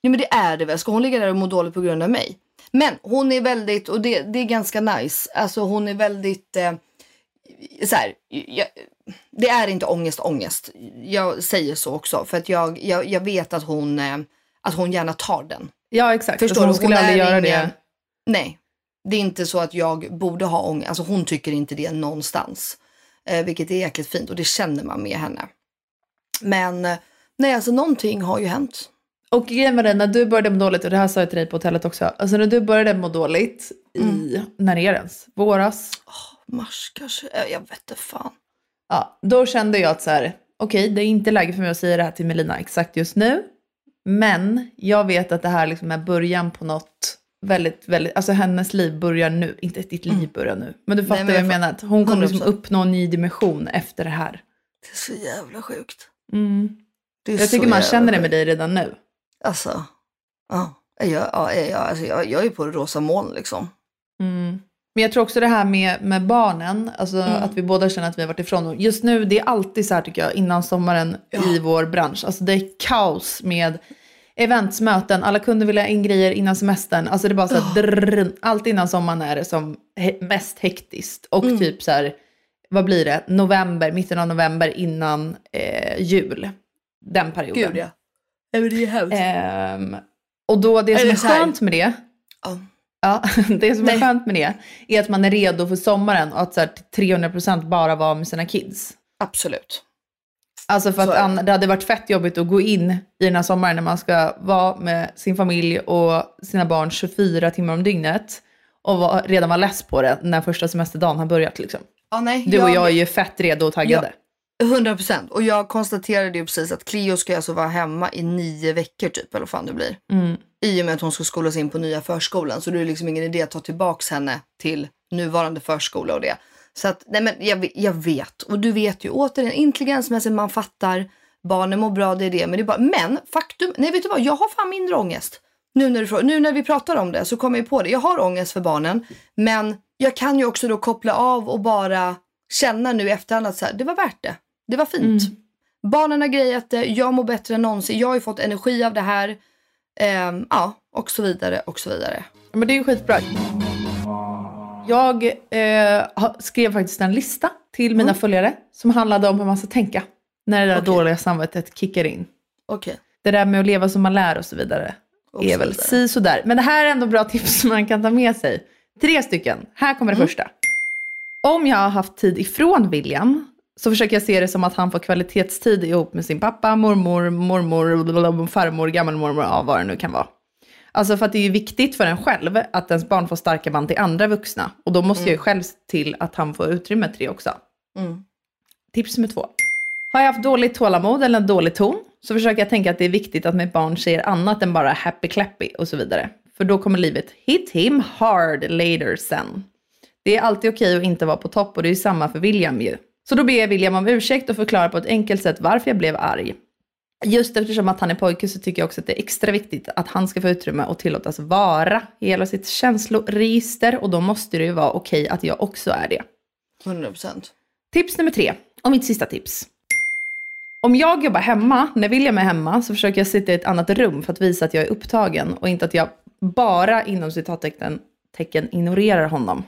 Ja men det är det väl. Ska hon ligga där och må dåligt på grund av mig? Men hon är väldigt, och det, det är ganska nice, alltså hon är väldigt, eh, så här, jag, det är inte ångest ångest. Jag säger så också för att jag, jag, jag vet att hon, eh, att hon gärna tar den. Ja exakt, Förstår hon skulle Hon aldrig göra ingen- det. Nej, det är inte så att jag borde ha ångest. Alltså hon tycker inte det någonstans. Eh, vilket är jäkligt fint och det känner man med henne. Men nej, alltså någonting har ju hänt. Och grejen med det, när du började må dåligt, och det här sa jag till dig på hotellet också, alltså när du började må dåligt i, när är det ens? Våras? Mars kanske, jag vet inte fan. Ja, då kände jag att så här, okej, det är inte läge för mig att säga det här till Melina exakt just nu. Men jag vet att det här liksom är början på något väldigt, väldigt, alltså hennes liv börjar nu, inte ditt liv börjar nu. Men du fattar men vad jag jag menar, att hon kommer liksom 100%. uppnå en ny dimension efter det här. Det är så jävla sjukt. Mm. Det är Jag så tycker man jävla känner det med dig redan nu. Alltså, ja. Jag, ja, jag, alltså, jag, jag är på det rosa moln liksom. Mm. Men jag tror också det här med, med barnen, alltså Mm. att vi båda känner att vi har varit ifrån. dem. Just nu, det är alltid så här tycker jag, innan sommaren i vår bransch. Alltså det är kaos med eventsmöten, alla kunder vill ha in grejer innan semestern. Alltså det är bara så här, drrrr, allt innan sommaren är det som he- mest hektiskt. Och Mm. typ så här, vad blir det, november, mitten av november innan eh, jul. Den perioden. Gud ja. Nej, det är hemskt. Ehm, och då det som Eller är skönt med det, Ja. Ja, det som är skönt med det är att man är redo för sommaren och att så här, till 300% bara vara med sina kids. Absolut. Alltså för att det. hade varit fett jobbigt att gå in i den här sommaren när man ska vara med sin familj och sina barn 24 timmar om dygnet och vara, redan vara less på det när första semesterdagen har börjat. Liksom. Ja, nej, Du och jag är ju fett redo och taggade. 100 procent. Och jag konstaterade ju precis att Cleo ska alltså vara hemma i nio veckor typ, eller vad fan det blir. Mm. I och med att hon ska skolas in på nya förskolan. Så det är liksom ingen idé att ta tillbaks henne till nuvarande förskola och det. Så att, nej men jag, jag vet. Och du vet ju återigen, intelligensmässigt, man fattar. Barnen mår bra, det är det. Men det är bara, men faktum, nej vet du vad, jag har fan mindre ångest. Nu när, du, nu när vi pratar om det så kommer jag på det. Jag har ångest för barnen. Men jag kan ju också då koppla av och bara känna nu i efterhand att så här, det var värt det. Det var fint. Barnen har grejat det, jag mår bättre än någonsin. Jag har ju fått energi av det här. Ehm, ja, och så vidare och så vidare. Men det är ju skitbra. Jag eh, skrev faktiskt en lista till mina följare som handlade om hur man ska tänka när det där Okej. dåliga samvetet kickar in. Okej. Det där med att leva som man lär och så vidare Och är så väl si sådär. Men det här är ändå bra tips som man kan ta med sig. Tre stycken. Här kommer Mm. det första. Om jag har haft tid ifrån William så försöker jag se det som att han får kvalitetstid ihop med sin pappa, mormor, mormor, farmor, gammelmormor, ja vad det nu kan vara. Alltså för att det är ju viktigt för en själv att ens barn får starka band till andra vuxna. Och då måste jag ju själv se till att han får utrymme till det också. Mm. Tips nummer två. Har jag haft dåligt tålamod eller en dålig ton så försöker jag tänka att det är viktigt att mitt barn ser annat än bara happy clappy och så vidare. För då kommer livet hit him hard later sen. Det är alltid okej att inte vara på topp och det är samma för William ju. Så då ber jag William om ursäkt och förklarar på ett enkelt sätt varför jag blev arg. Just eftersom att han är pojke så tycker jag också att det är extra viktigt att han ska få utrymme och tillåtas vara i hela sitt känsloregister och då måste det ju vara okej att jag också är det. 100 procent. Tips nummer tre, och mitt sista tips. Om jag jobbar hemma, när William är hemma, så försöker jag sitta i ett annat rum för att visa att jag är upptagen och inte att jag bara inom citattecken tecken ignorerar honom.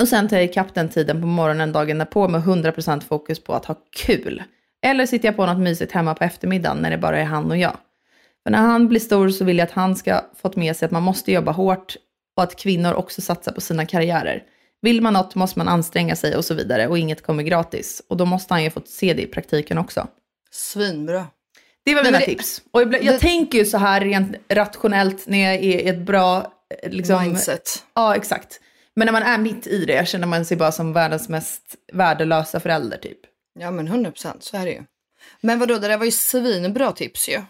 Och sen tar jag ikapp den tiden på morgonen dagen därpå med 100% fokus på att ha kul. Eller sitter jag på något mysigt hemma på eftermiddagen när det bara är han och jag. För när han blir stor så vill jag att han ska fått med sig att man måste jobba hårt och att kvinnor också satsar på sina karriärer. Vill man något måste man anstränga sig och så vidare och inget kommer gratis. Och då måste han ju fått se det i praktiken också. Svinbra. Det var mina det- tips. Och jag, jag det- tänker tänker ju så här rent rationellt när jag är i ett bra eh, liksom, Mindset. Ja, exakt. Men när man är mitt i det känner man sig bara som världens mest värdelösa förälder typ. Ja men 100 procent, så är det ju. Men vadå, det där var ju svinbra tips ju.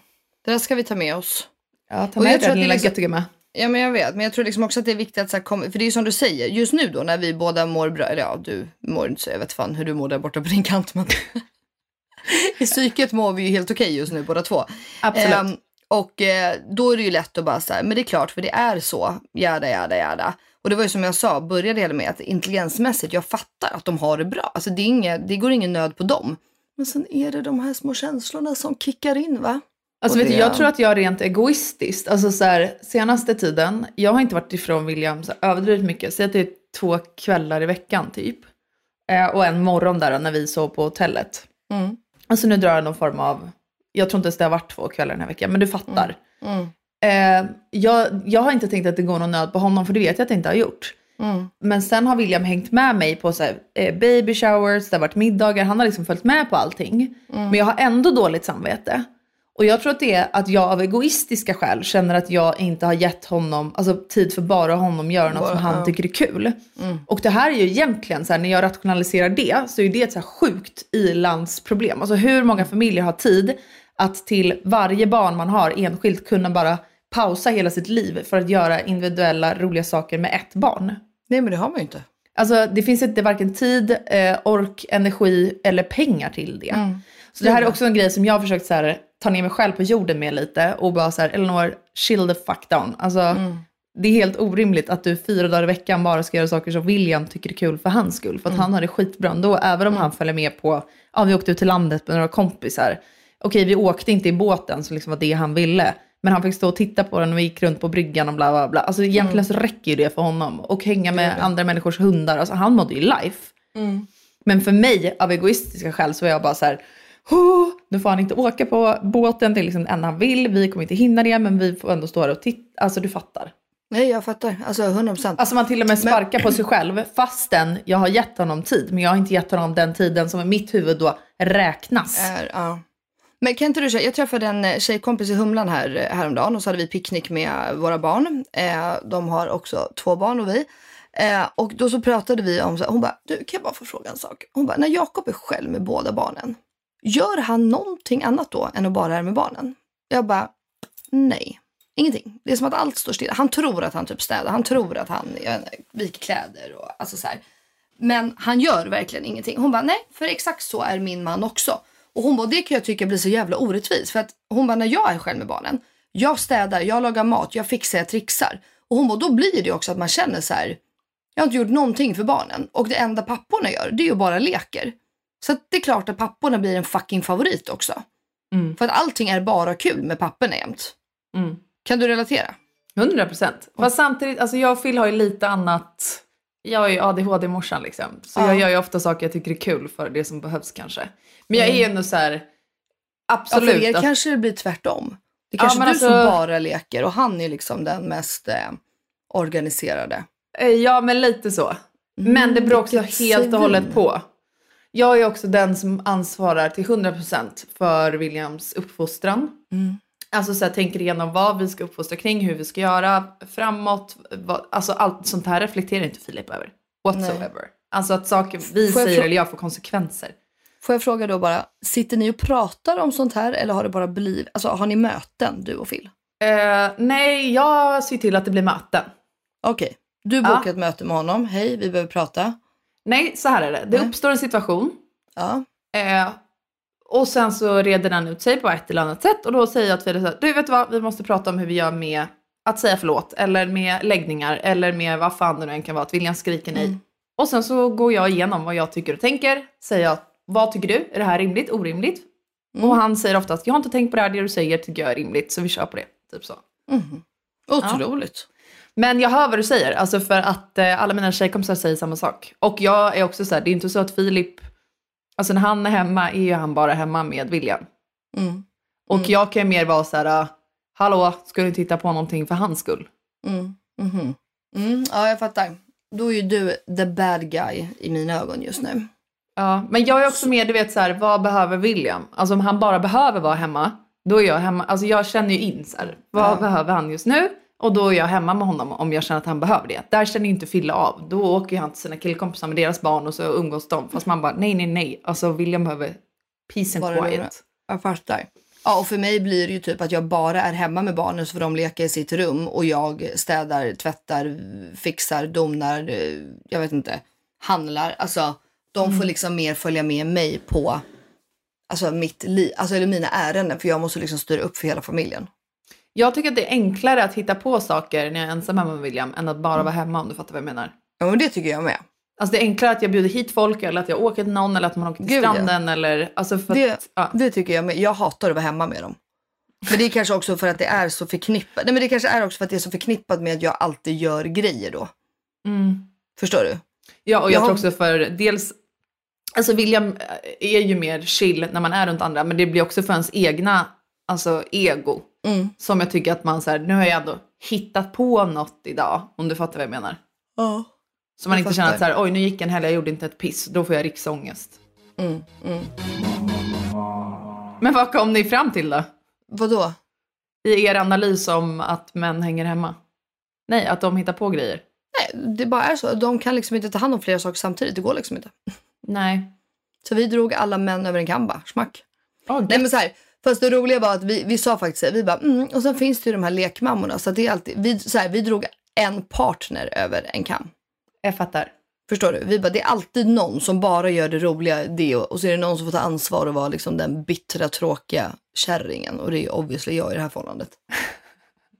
Det där ska vi ta med oss. Ja, ta med jag dig den lilla liksom- göttegumma. Ja men jag vet, men jag tror liksom också att det är viktigt att så här, kom, för det är ju som du säger, just nu då när vi båda mår bra, eller ja du mår inte så, jag vet fan hur du mår där borta på din kant men i psyket mår vi ju helt okej just nu båda två. Absolut. Ehm, och eh, då är det ju lätt att bara säga, men det är klart för det är så, jada jada jada. Och det var ju som jag sa, började hela med att intelligensmässigt, jag fattar att de har det bra. Alltså det, inga, det går ingen nöd på dem. Men sen är det de här små känslorna som kickar in va? Alltså vet du, det- jag tror att jag rent egoistiskt, alltså så här, senaste tiden, jag har inte varit ifrån William så överdrivet mycket, säg att det är två kvällar i veckan typ. Eh, och en morgon där när vi sov på hotellet. Mm. Alltså nu drar jag någon form av, jag tror inte ens det har varit två kvällar den här veckan, men du fattar. Mm. Eh, jag, jag har inte tänkt att det går någon nöd på honom, för det vet jag att det inte har gjort. Mm. Men sen har William hängt med mig på så här, eh, baby showers, det har varit middagar, han har liksom följt med på allting. Men jag har ändå dåligt samvete. Och jag tror att det är att jag av egoistiska skäl känner att jag inte har gett honom alltså, tid för bara honom göra något som han tycker är kul. Och det här är ju egentligen, så här, när jag rationaliserar det, så är det ett så här sjukt ilandsproblem. Alltså hur många familjer har tid att till varje barn man har enskilt kunna bara pausa hela sitt liv för att göra individuella roliga saker med ett barn. Nej men det har man ju inte. Alltså det finns inte varken tid, eh, ork, energi eller pengar till det. Så det här är också en grej som jag har försökt så här, ta ner mig själv på jorden med lite och bara så här, Elinor, chill the fuck down. Alltså det är helt orimligt att du fyra dagar i veckan bara ska göra saker som William tycker är kul för hans skull. För att han har det skitbra ändå, även om han följer med på, ja vi åkte ut till landet med några kompisar. Okej, vi åkte inte i båten så liksom var det han ville. Men han fick stå och titta på den och vi gick runt på bryggan och bla bla bla. Alltså egentligen så räcker ju det för honom. Och hänga med andra människors hundar. Alltså han mådde ju life. Men för mig, av egoistiska skäl, så är jag bara så här. "Åh, nu får han inte åka på båten, det är liksom det enda han vill. Vi kommer inte hinna det, men vi får ändå stå här och titta. Alltså du fattar. Nej jag fattar, alltså 100%. Alltså man till och med sparkar på sig själv fastän jag har gett honom tid. Men jag har inte gett honom den tiden som i mitt huvud då räknas. Är, ja. Men kan inte du säga, jag träffade en eh, tjejkompis i Humlan här eh, häromdagen och så hade vi picknick med våra barn. Eh, de har också två barn och vi. Eh, och då så pratade vi om, så här, hon bara, du kan jag bara få fråga en sak? Hon bara, när Jakob är själv med båda barnen, gör han någonting annat då än att bara är med barnen? Jag bara, nej. Ingenting. Det är som att allt står stilla. Han tror att han typ städar. Han tror att han inte, viker kläder och alltså så här. Men han gör verkligen ingenting. Hon bara, nej, för exakt så är min man också. Och hon bara, det kan jag tycka blir så jävla orättvist. För att hon bara, när jag är själv med barnen, jag städar, jag lagar mat, jag fixar, jag trixar. Och hon bara, då blir det också att man känner så här, jag har inte gjort någonting för barnen. Och det enda papporna gör, det är ju bara leker. Så att det är klart att papporna blir en fucking favorit också. Mm. För att allting är bara kul med papporna jämt. Mm. Kan du relatera? 100 procent. Fast samtidigt, alltså jag och Phil har ju lite annat. Jag är ju ADHD-morsan liksom. Så Ja. jag gör ju ofta saker jag tycker är kul för det som behövs kanske. Men jag är Mm. ändå så här. Ja, Absolut. för er att- kanske det blir tvärtom. Det är Ja, kanske men du som alltså- bara leker och han är liksom den mest eh, organiserade. Eh, Ja, men lite så. Men det beror också Mm, helt och hållet på. Jag är också den som ansvarar till 100% för Williams uppfostran. Mm. Alltså så här, tänker igenom vad vi ska uppfostra kring, hur vi ska göra framåt. Vad, alltså allt sånt här reflekterar inte Filip över. Whatsoever. Alltså att saker vi Får säger eller jag får konsekvenser. Får jag fråga då bara, sitter ni och pratar om sånt här eller har det bara blivit, alltså har ni möten du och Phil? Eh, nej, jag ser till att det blir möten. Okej, du Ja. bokar ett möte med honom, hej vi behöver prata. Nej, så här är det. Det Nej. uppstår en situation. Ja. Eh, och sen så reder den ut sig på ett eller annat sätt. Och då säger jag till Filip du vet vad, vi måste prata om hur vi gör med att säga förlåt. Eller med läggningar. Eller med vad fan det nu än kan vara. Att William skriker nej. Mm. Och sen så går jag igenom vad jag tycker och tänker. Säger jag, vad tycker du? Är det här rimligt? Orimligt? Mm. Och han säger oftast, jag har inte tänkt på det här, det du säger tycker jag är rimligt. Så vi kör på det. Typ så. Mhm. Otroligt. Men jag hör vad du säger, alltså för att eh, alla mina tjejkompisar säger samma sak. Och jag är också så här, det är inte så att Filip, alltså när han är hemma är ju han bara hemma med William. Mm. Och Mm. jag kan mer vara så här, ah, hallå, ska du titta på någonting för hans skull? Mm. Mhm. Mm. Ja, jag fattar. Då är ju du the bad guy i mina ögon just nu. Ja, men jag är också mer, du vet så här, vad behöver William? Alltså om han bara behöver vara hemma, då är jag hemma. Alltså jag känner ju in så här, vad Ja. behöver han just nu? Och då är jag hemma med honom om jag känner att han behöver det. Där känner inte Fille av. Då åker han till sina killkompisar med deras barn och så umgås de. Fast man bara, nej, nej, nej. Alltså William behöver peace and Bara quiet. Jag fattar. Ja, och för mig blir det ju typ att jag bara är hemma med barnen så får de leka i sitt rum och jag städar, tvättar, fixar, donar, eh, jag vet inte, handlar. Alltså, de får liksom mer följa med mig på alltså mitt liv, alltså eller mina ärenden för jag måste liksom styra upp för hela familjen. Jag tycker att det är enklare att hitta på saker när jag är ensam hemma med William än att bara vara hemma om du fattar vad jag menar. Ja, men det tycker jag med. Alltså det är enklare att jag bjuder hit folk eller att jag åker till någon eller att man åker till Gud, ja. stranden eller alltså för Det, att, ja. det tycker jag med. Jag hatar att vara hemma med dem. Men det är kanske också för att det är så förknippat. Nej men det kanske är också för att det är så förknippat med att jag alltid gör grejer då. Mm. Förstår du? Ja, och jag Jag tror har- också för dels, alltså William är ju mer chill när man är runt andra, men det blir också för ens egna, alltså ego. Mm. Som jag tycker att man så här, nu har jag ändå hittat på något idag, om du fattar vad jag menar. Ja. Så man inte känner att så fattar. här, oj nu gick en helg, jag gjorde inte ett piss, då får jag riksångest. Mm, mm. Men vad kom ni fram till då? Vadå? I er analys om att män hänger hemma? Nej, att de hittar på grejer? Nej, det bara är så. De kan liksom inte ta hand om flera saker samtidigt. Det går liksom inte. Nej. Så vi drog alla män över en kam bara. Smack. Oh, Nej men så här. Fast det roliga var att vi, vi sa faktiskt. Vi bara, mm. Och sen finns det ju de här lekmammorna. Så det är alltid, vi, så här, vi drog en partner över en kam. Jag fattar. Förstår du? Vi bara, det är alltid någon som bara gör det roliga det och, och så är det någon som får ta ansvar och vara liksom den bittra, tråkiga kärringen. Och det är obviously jag i det här förhållandet.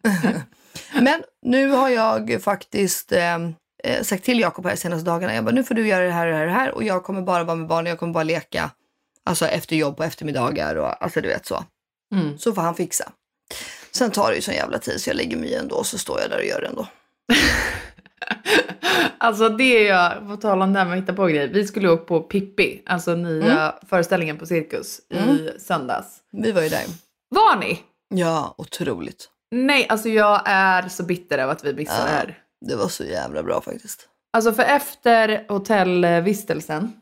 Men nu har jag faktiskt eh, eh, sagt till Jakob här de senaste dagarna. Jag bara, nu får du göra det här och det här och det här. Och jag kommer bara vara med barnen. Jag kommer bara leka. Alltså efter jobb på eftermiddagar och alltså du vet så. Mm. Så får han fixa. Sen tar det ju sån jävla tid så jag lägger mig i ändå så står jag där och gör det ändå. Alltså det är jag, på tal om det här med att hitta på grejer. Vi skulle åka på Pippi, alltså nya föreställningen på Cirkus i söndags. Vi var ju där. Var ni? Ja, otroligt. Nej, alltså jag är så bitter över att vi missade det här. Det var så jävla bra faktiskt. Alltså för efter hotellvistelsen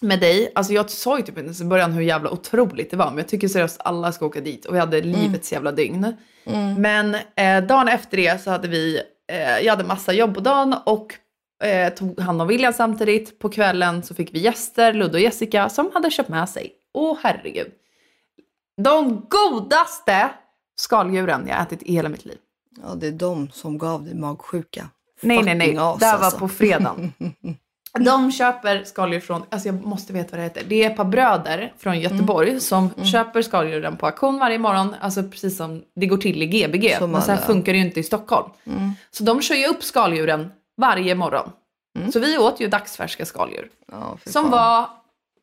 med dig, alltså jag sa ju typ inte ens i början hur jävla otroligt det var, men jag tycker seriöst alla ska åka dit och vi hade livets jävla dygn. Men eh, dagen efter det så hade vi, eh, jag hade massa jobb på dagen och eh, tog hand om William samtidigt. På kvällen så fick vi gäster, Ludde och Jessica, som hade köpt med sig, åh herregud, de godaste skaldjuren jag ätit i hela mitt liv. Ja, det är de som gav dig magsjuka. Nej, nej, nej. Fucking as, det här var alltså. på fredagen. De köper skaldjur från, alltså jag måste veta vad det heter. Det är ett par bröder från Göteborg som köper skaldjuren på auktion varje morgon. Alltså precis som det går till i Gbg. Som men så här funkar det ju inte i Stockholm. Så de kör ju upp skaldjuren varje morgon. Så vi åt ju dagsfärska skaldjur. Fy Som fan. var,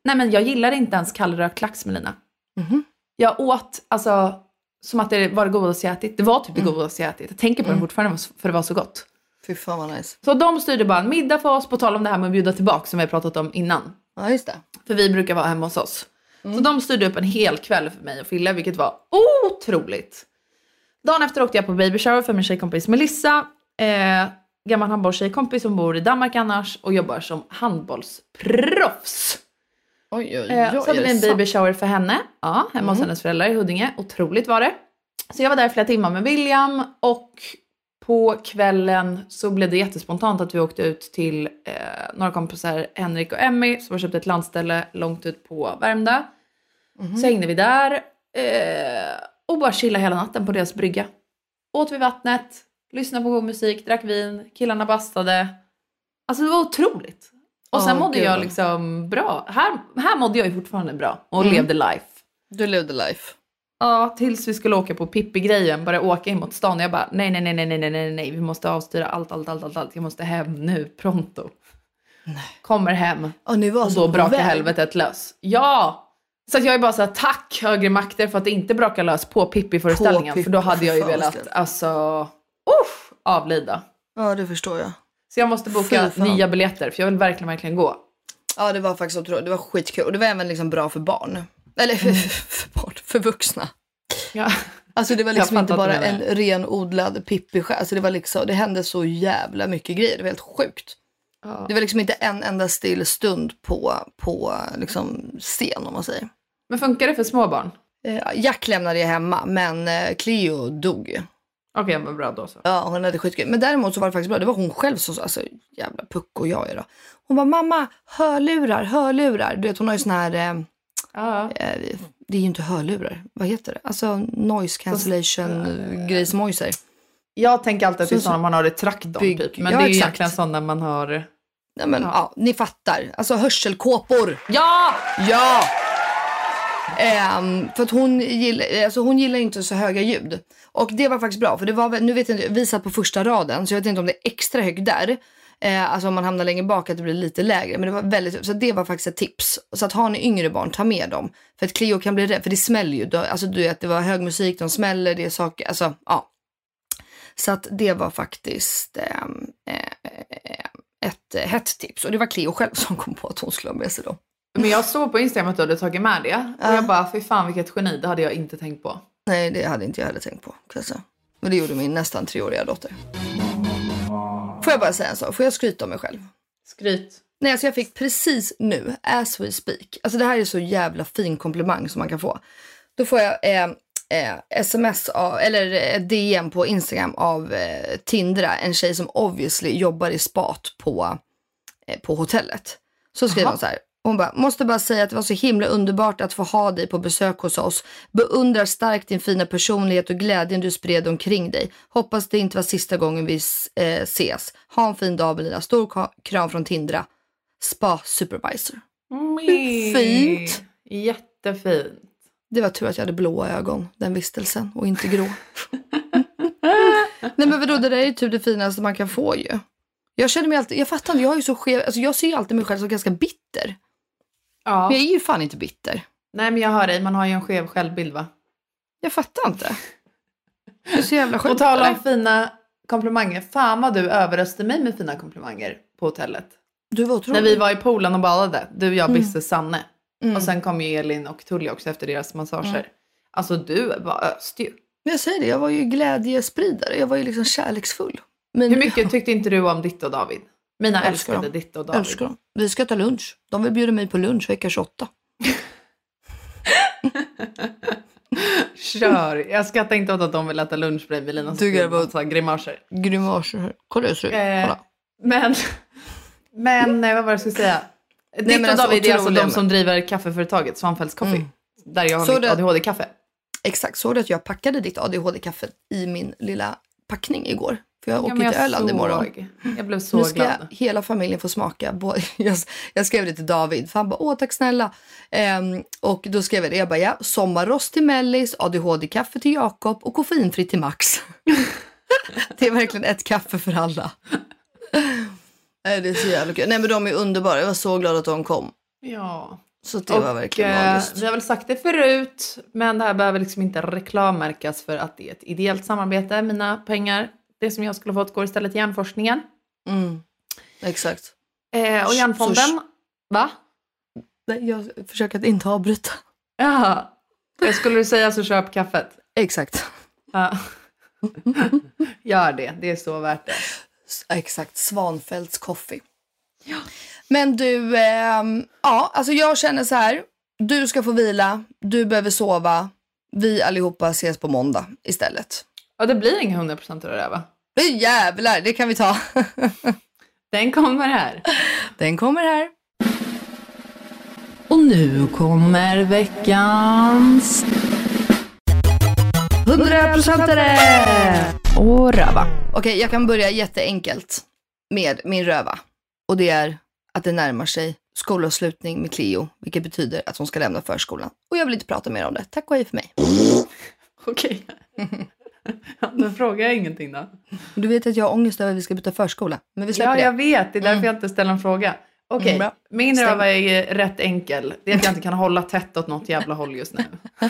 nej men jag gillar inte ens kallrökt lax Melina. Jag åt alltså som att det var det godaste jag ätit. Det var typ det godaste jag ätit. Jag tänker på det fortfarande för det var så gott. Fy fan vad nice. Så de styrde bara en middag för oss, på tal om det här med att bjuda tillbaka som vi har pratat om innan. Ja, just det. För vi brukar vara hemma hos oss. Så de styrde upp en hel kväll för mig och Fille, vilket var otroligt. Dagen efter åkte jag på baby shower för min tjejkompis Melissa. Eh, gammal handbollstjejkompis som bor i Danmark annars och jobbar som handbollsproffs. Oj, oj, Eh, oj. så hade vi en baby shower för henne. Ja, hemma hos hennes föräldrar i Huddinge. Otroligt var det. Så jag var där i flera timmar med William och på kvällen så blev det jättespontant att vi åkte ut till eh, några kompisar, Henrik och Emmy, som har köpt ett landställe långt ut på Värmdö. Så hängde vi där eh, och bara chillade hela natten på deras brygga. Åt vid vattnet, lyssnade på god musik, drack vin, killarna bastade. Alltså det var otroligt. Och sen Åh, mådde gud. jag liksom bra. Här, här mådde jag ju fortfarande bra och Mm. levde life. Du levde life. Ja, tills vi skulle åka på Pippi-grejen, börja åka in mot stan. Jag bara, nej, nej, nej, nej, nej, nej, nej, vi måste avstyra allt, allt, allt, allt, allt. Jag måste hem nu, pronto. Nej. Kommer hem. Och, nu var och alltså då brakar helvetet lös. Ja! Så jag är bara så här, tack högre makter för att det inte brakar lös på Pippi-föreställningen. Pippi för då hade jag ju velat, alltså, uff, avlida. Ja, det förstår jag. Så jag måste boka nya biljetter för jag vill verkligen, verkligen gå. Ja, det var faktiskt otroligt. Det var skitkul. Och det var även liksom bra för barn. Eller för, för barn, för vuxna. Ja. Alltså det var liksom inte bara en renodlad pippi alltså det var liksom, det hände så jävla mycket grejer. Det var helt sjukt. Det var liksom inte en enda still stund på, på liksom scen om man säger. Men funkar det för små barn? Eh, Jack lämnade jag hemma, men eh, Cleo dog ju. Okej, men bra då så. Ja, hon hade skitkul. Men däremot så var det faktiskt bra. Det var hon själv som, alltså jävla pucko jag är då. Hon bara, mamma, hörlurar, hörlurar. Du vet hon har ju sån här, eh, Ja. eh, det är ju inte hörlurar, vad heter det? Alltså noise cancellation grej som Moj säger. Jag tänker alltid att det är Så- sådana man har i traktorn Bygg- typ. Men ja, det är ju exakt. egentligen sådana man har... Nej men ja. ni fattar. Alltså hörselkåpor. Ja! Ja! Ehm, för att hon gillar, alltså hon gillar inte så höga ljud. Och det var faktiskt bra, för det var nu vet jag inte, vi satt på första raden så jag vet inte om det är extra högt där. Eh, alltså om man hamnar längre bak att det blir lite lägre. Men det var väldigt, så det var faktiskt ett tips. Så att har ni yngre barn, ta med dem. För att Cleo kan bli rädd, för det smäller ju. Då- Alltså du vet, det var hög musik, de smäller, det är saker, alltså ja. Så att det var faktiskt ehm, eh, ett eh, hett tips. Och det var Cleo själv som kom på att hon skulle ha med sig dem. Men jag såg på Instagram att du hade tagit med det. Och jag bara, fy fan vilket geni, det hade jag inte tänkt på. Nej, det hade inte jag heller tänkt på. Men det gjorde min nästan treåriga dotter. Får jag bara säga en sak? Får jag skryta om mig själv? Skryt. Nej, alltså jag fick precis nu, as we speak. Alltså det här är så jävla fin komplimang som man kan få. Då får jag eh, eh, sms av, eller eh, DM på Instagram av eh, Tindra, en tjej som obviously jobbar i spat på, eh, på hotellet. Så skriver hon så här. Hon bara, måste bara säga att det var så himla underbart att få ha dig på besök hos oss. Beundrar starkt din fina personlighet och glädjen du spred omkring dig. Hoppas det inte var sista gången vi eh, ses. Ha en fin dag Melina. Stor kram från Tindra. Spa supervisor. fint. Jättefint. Det var tur att jag hade blåa ögon den vistelsen och inte grå. Nej men vadå, det där är ju typ det finaste man kan få ju. Jag känner mig alltid, jag fattar inte, jag har ju så skev, alltså jag ser ju alltid mig själv som ganska bitter. Ja. Men jag är ju fan inte bitter. Nej men jag hör dig, man har ju en skev självbild va? Jag fattar inte. Jag är så jävla På sjuk. tal om fina komplimanger, fan vad du överröstade mig med fina komplimanger på hotellet. Du var När otrolig. vi var i poolen och badade, du, jag, Mm. Bisse, Sanne. Och sen kom ju Elin och Tullia också efter deras massager. Mm. Alltså du bara öste ju. Jag säger det, jag var ju glädjespridare. Jag var ju liksom kärleksfull. Men, Hur mycket tyckte inte du om ditt och David? Mina Älskar älskade dem. ditt och David. Älskar dem. Vi ska ta lunch. De vill bjuda mig på lunch vecka 28. Kör! Jag skrattar inte åt att de vill äta lunch bredvid Lina Du åt- så grimaser. Grimaser här. Kolla hur jag ser ut. Eh. Men, men vad var det jag skulle säga? Ditt men och alltså, David är alltså de som driver kaffeföretaget Svanfeldts Coffee. Mm. Där jag har Så mitt det- ADHD-kaffe. Exakt, såg du att jag packade ditt ADHD-kaffe i min lilla packning igår? För jag Ja, åker till jag Öland imorgon. såg. Jag blev så nu ska glad. hela familjen få smaka. Jag, skrev det till David, för han bara åh tack snälla. Ehm, och då skrev jag det, jag bara ja, sommarrost till Mellis, ADHD-kaffe till Jakob och koffeinfritt till Max. det är verkligen ett kaffe för alla. Det är så jävla kul. Nej men de är underbara, jag var så glad att de kom. Ja. Så det var verkligen eh, magiskt. vi har väl sagt det förut, men det här behöver liksom inte reklammärkas för att det är ett ideellt samarbete. Mina pengar, det som jag skulle fått, går istället till hjärnforskningen. Mm. Exakt. Eh, och Så- hjärnfonden, va? Nej, jag försöker att inte avbryta. Ja, jag skulle du säga så köp kaffet. Exakt. Ja. Gör det, det är så värt det. Exakt, Svanfeldts Coffee. Men du, ehm, ja, alltså jag känner så här. Du ska få vila, du behöver sova. Vi allihopa ses på måndag istället. Ja, det blir inga 100% av det där va? Men jävlar, det kan vi ta. Den kommer här. Den kommer här. Och nu kommer veckans... 100%are! Och röva. Okej, jag kan börja jätteenkelt med min röva. Och det är att det närmar sig skolavslutning med Cleo, vilket betyder att hon ska lämna förskolan. Och jag vill inte prata mer om det. Tack och hej för mig. Okej. Ja, Då frågar jag ingenting då. Du vet att jag har ångest över att vi ska byta förskola. Men vi släpper Ja, det. jag vet. Det är därför jag inte ställer en fråga. Okej, Mm, bra. min röva är rätt enkel. Det är att jag inte kan hålla tätt åt något jävla håll just nu.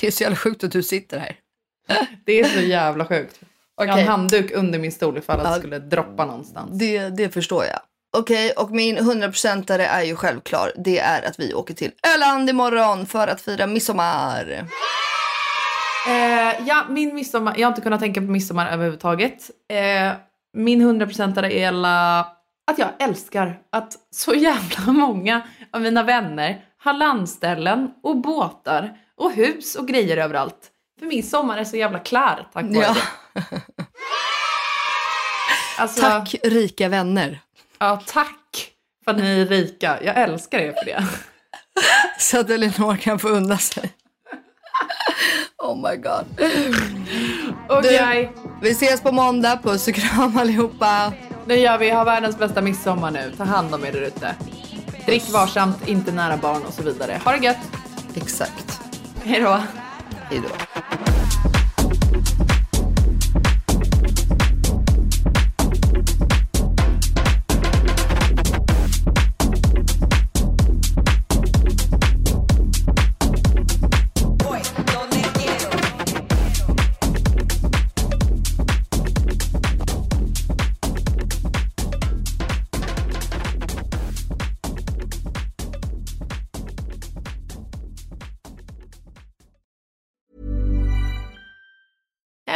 Det är så jävla sjukt att du sitter här. Det är så jävla sjukt. Jag har en handduk under min stol ifall Ja. det skulle droppa någonstans. Det, det förstår jag. Okej, och min 100%are är ju självklar. Det är att vi åker till Öland imorgon för att fira midsommar. Eh, ja, min midsommar. Jag har inte kunnat tänka på midsommar överhuvudtaget. Eh, min 100% är alla att jag älskar att så jävla många av mina vänner har landställen och båtar och hus och grejer överallt. För min sommar är så jävla klar tack vare Ja. det. Alltså, Tack rika vänner. Ja, tack för att ni är rika. Jag älskar er för det. Så att Elinor kan få unna sig. Oh my god. Okej, Vi ses på måndag. Puss och kram allihopa. nu gör vi. Ha världens bästa midsommar nu. Ta hand om er där ute. Drick varsamt, inte nära barn och så vidare. Ha det gött. Exakt. Hej då. Hej då.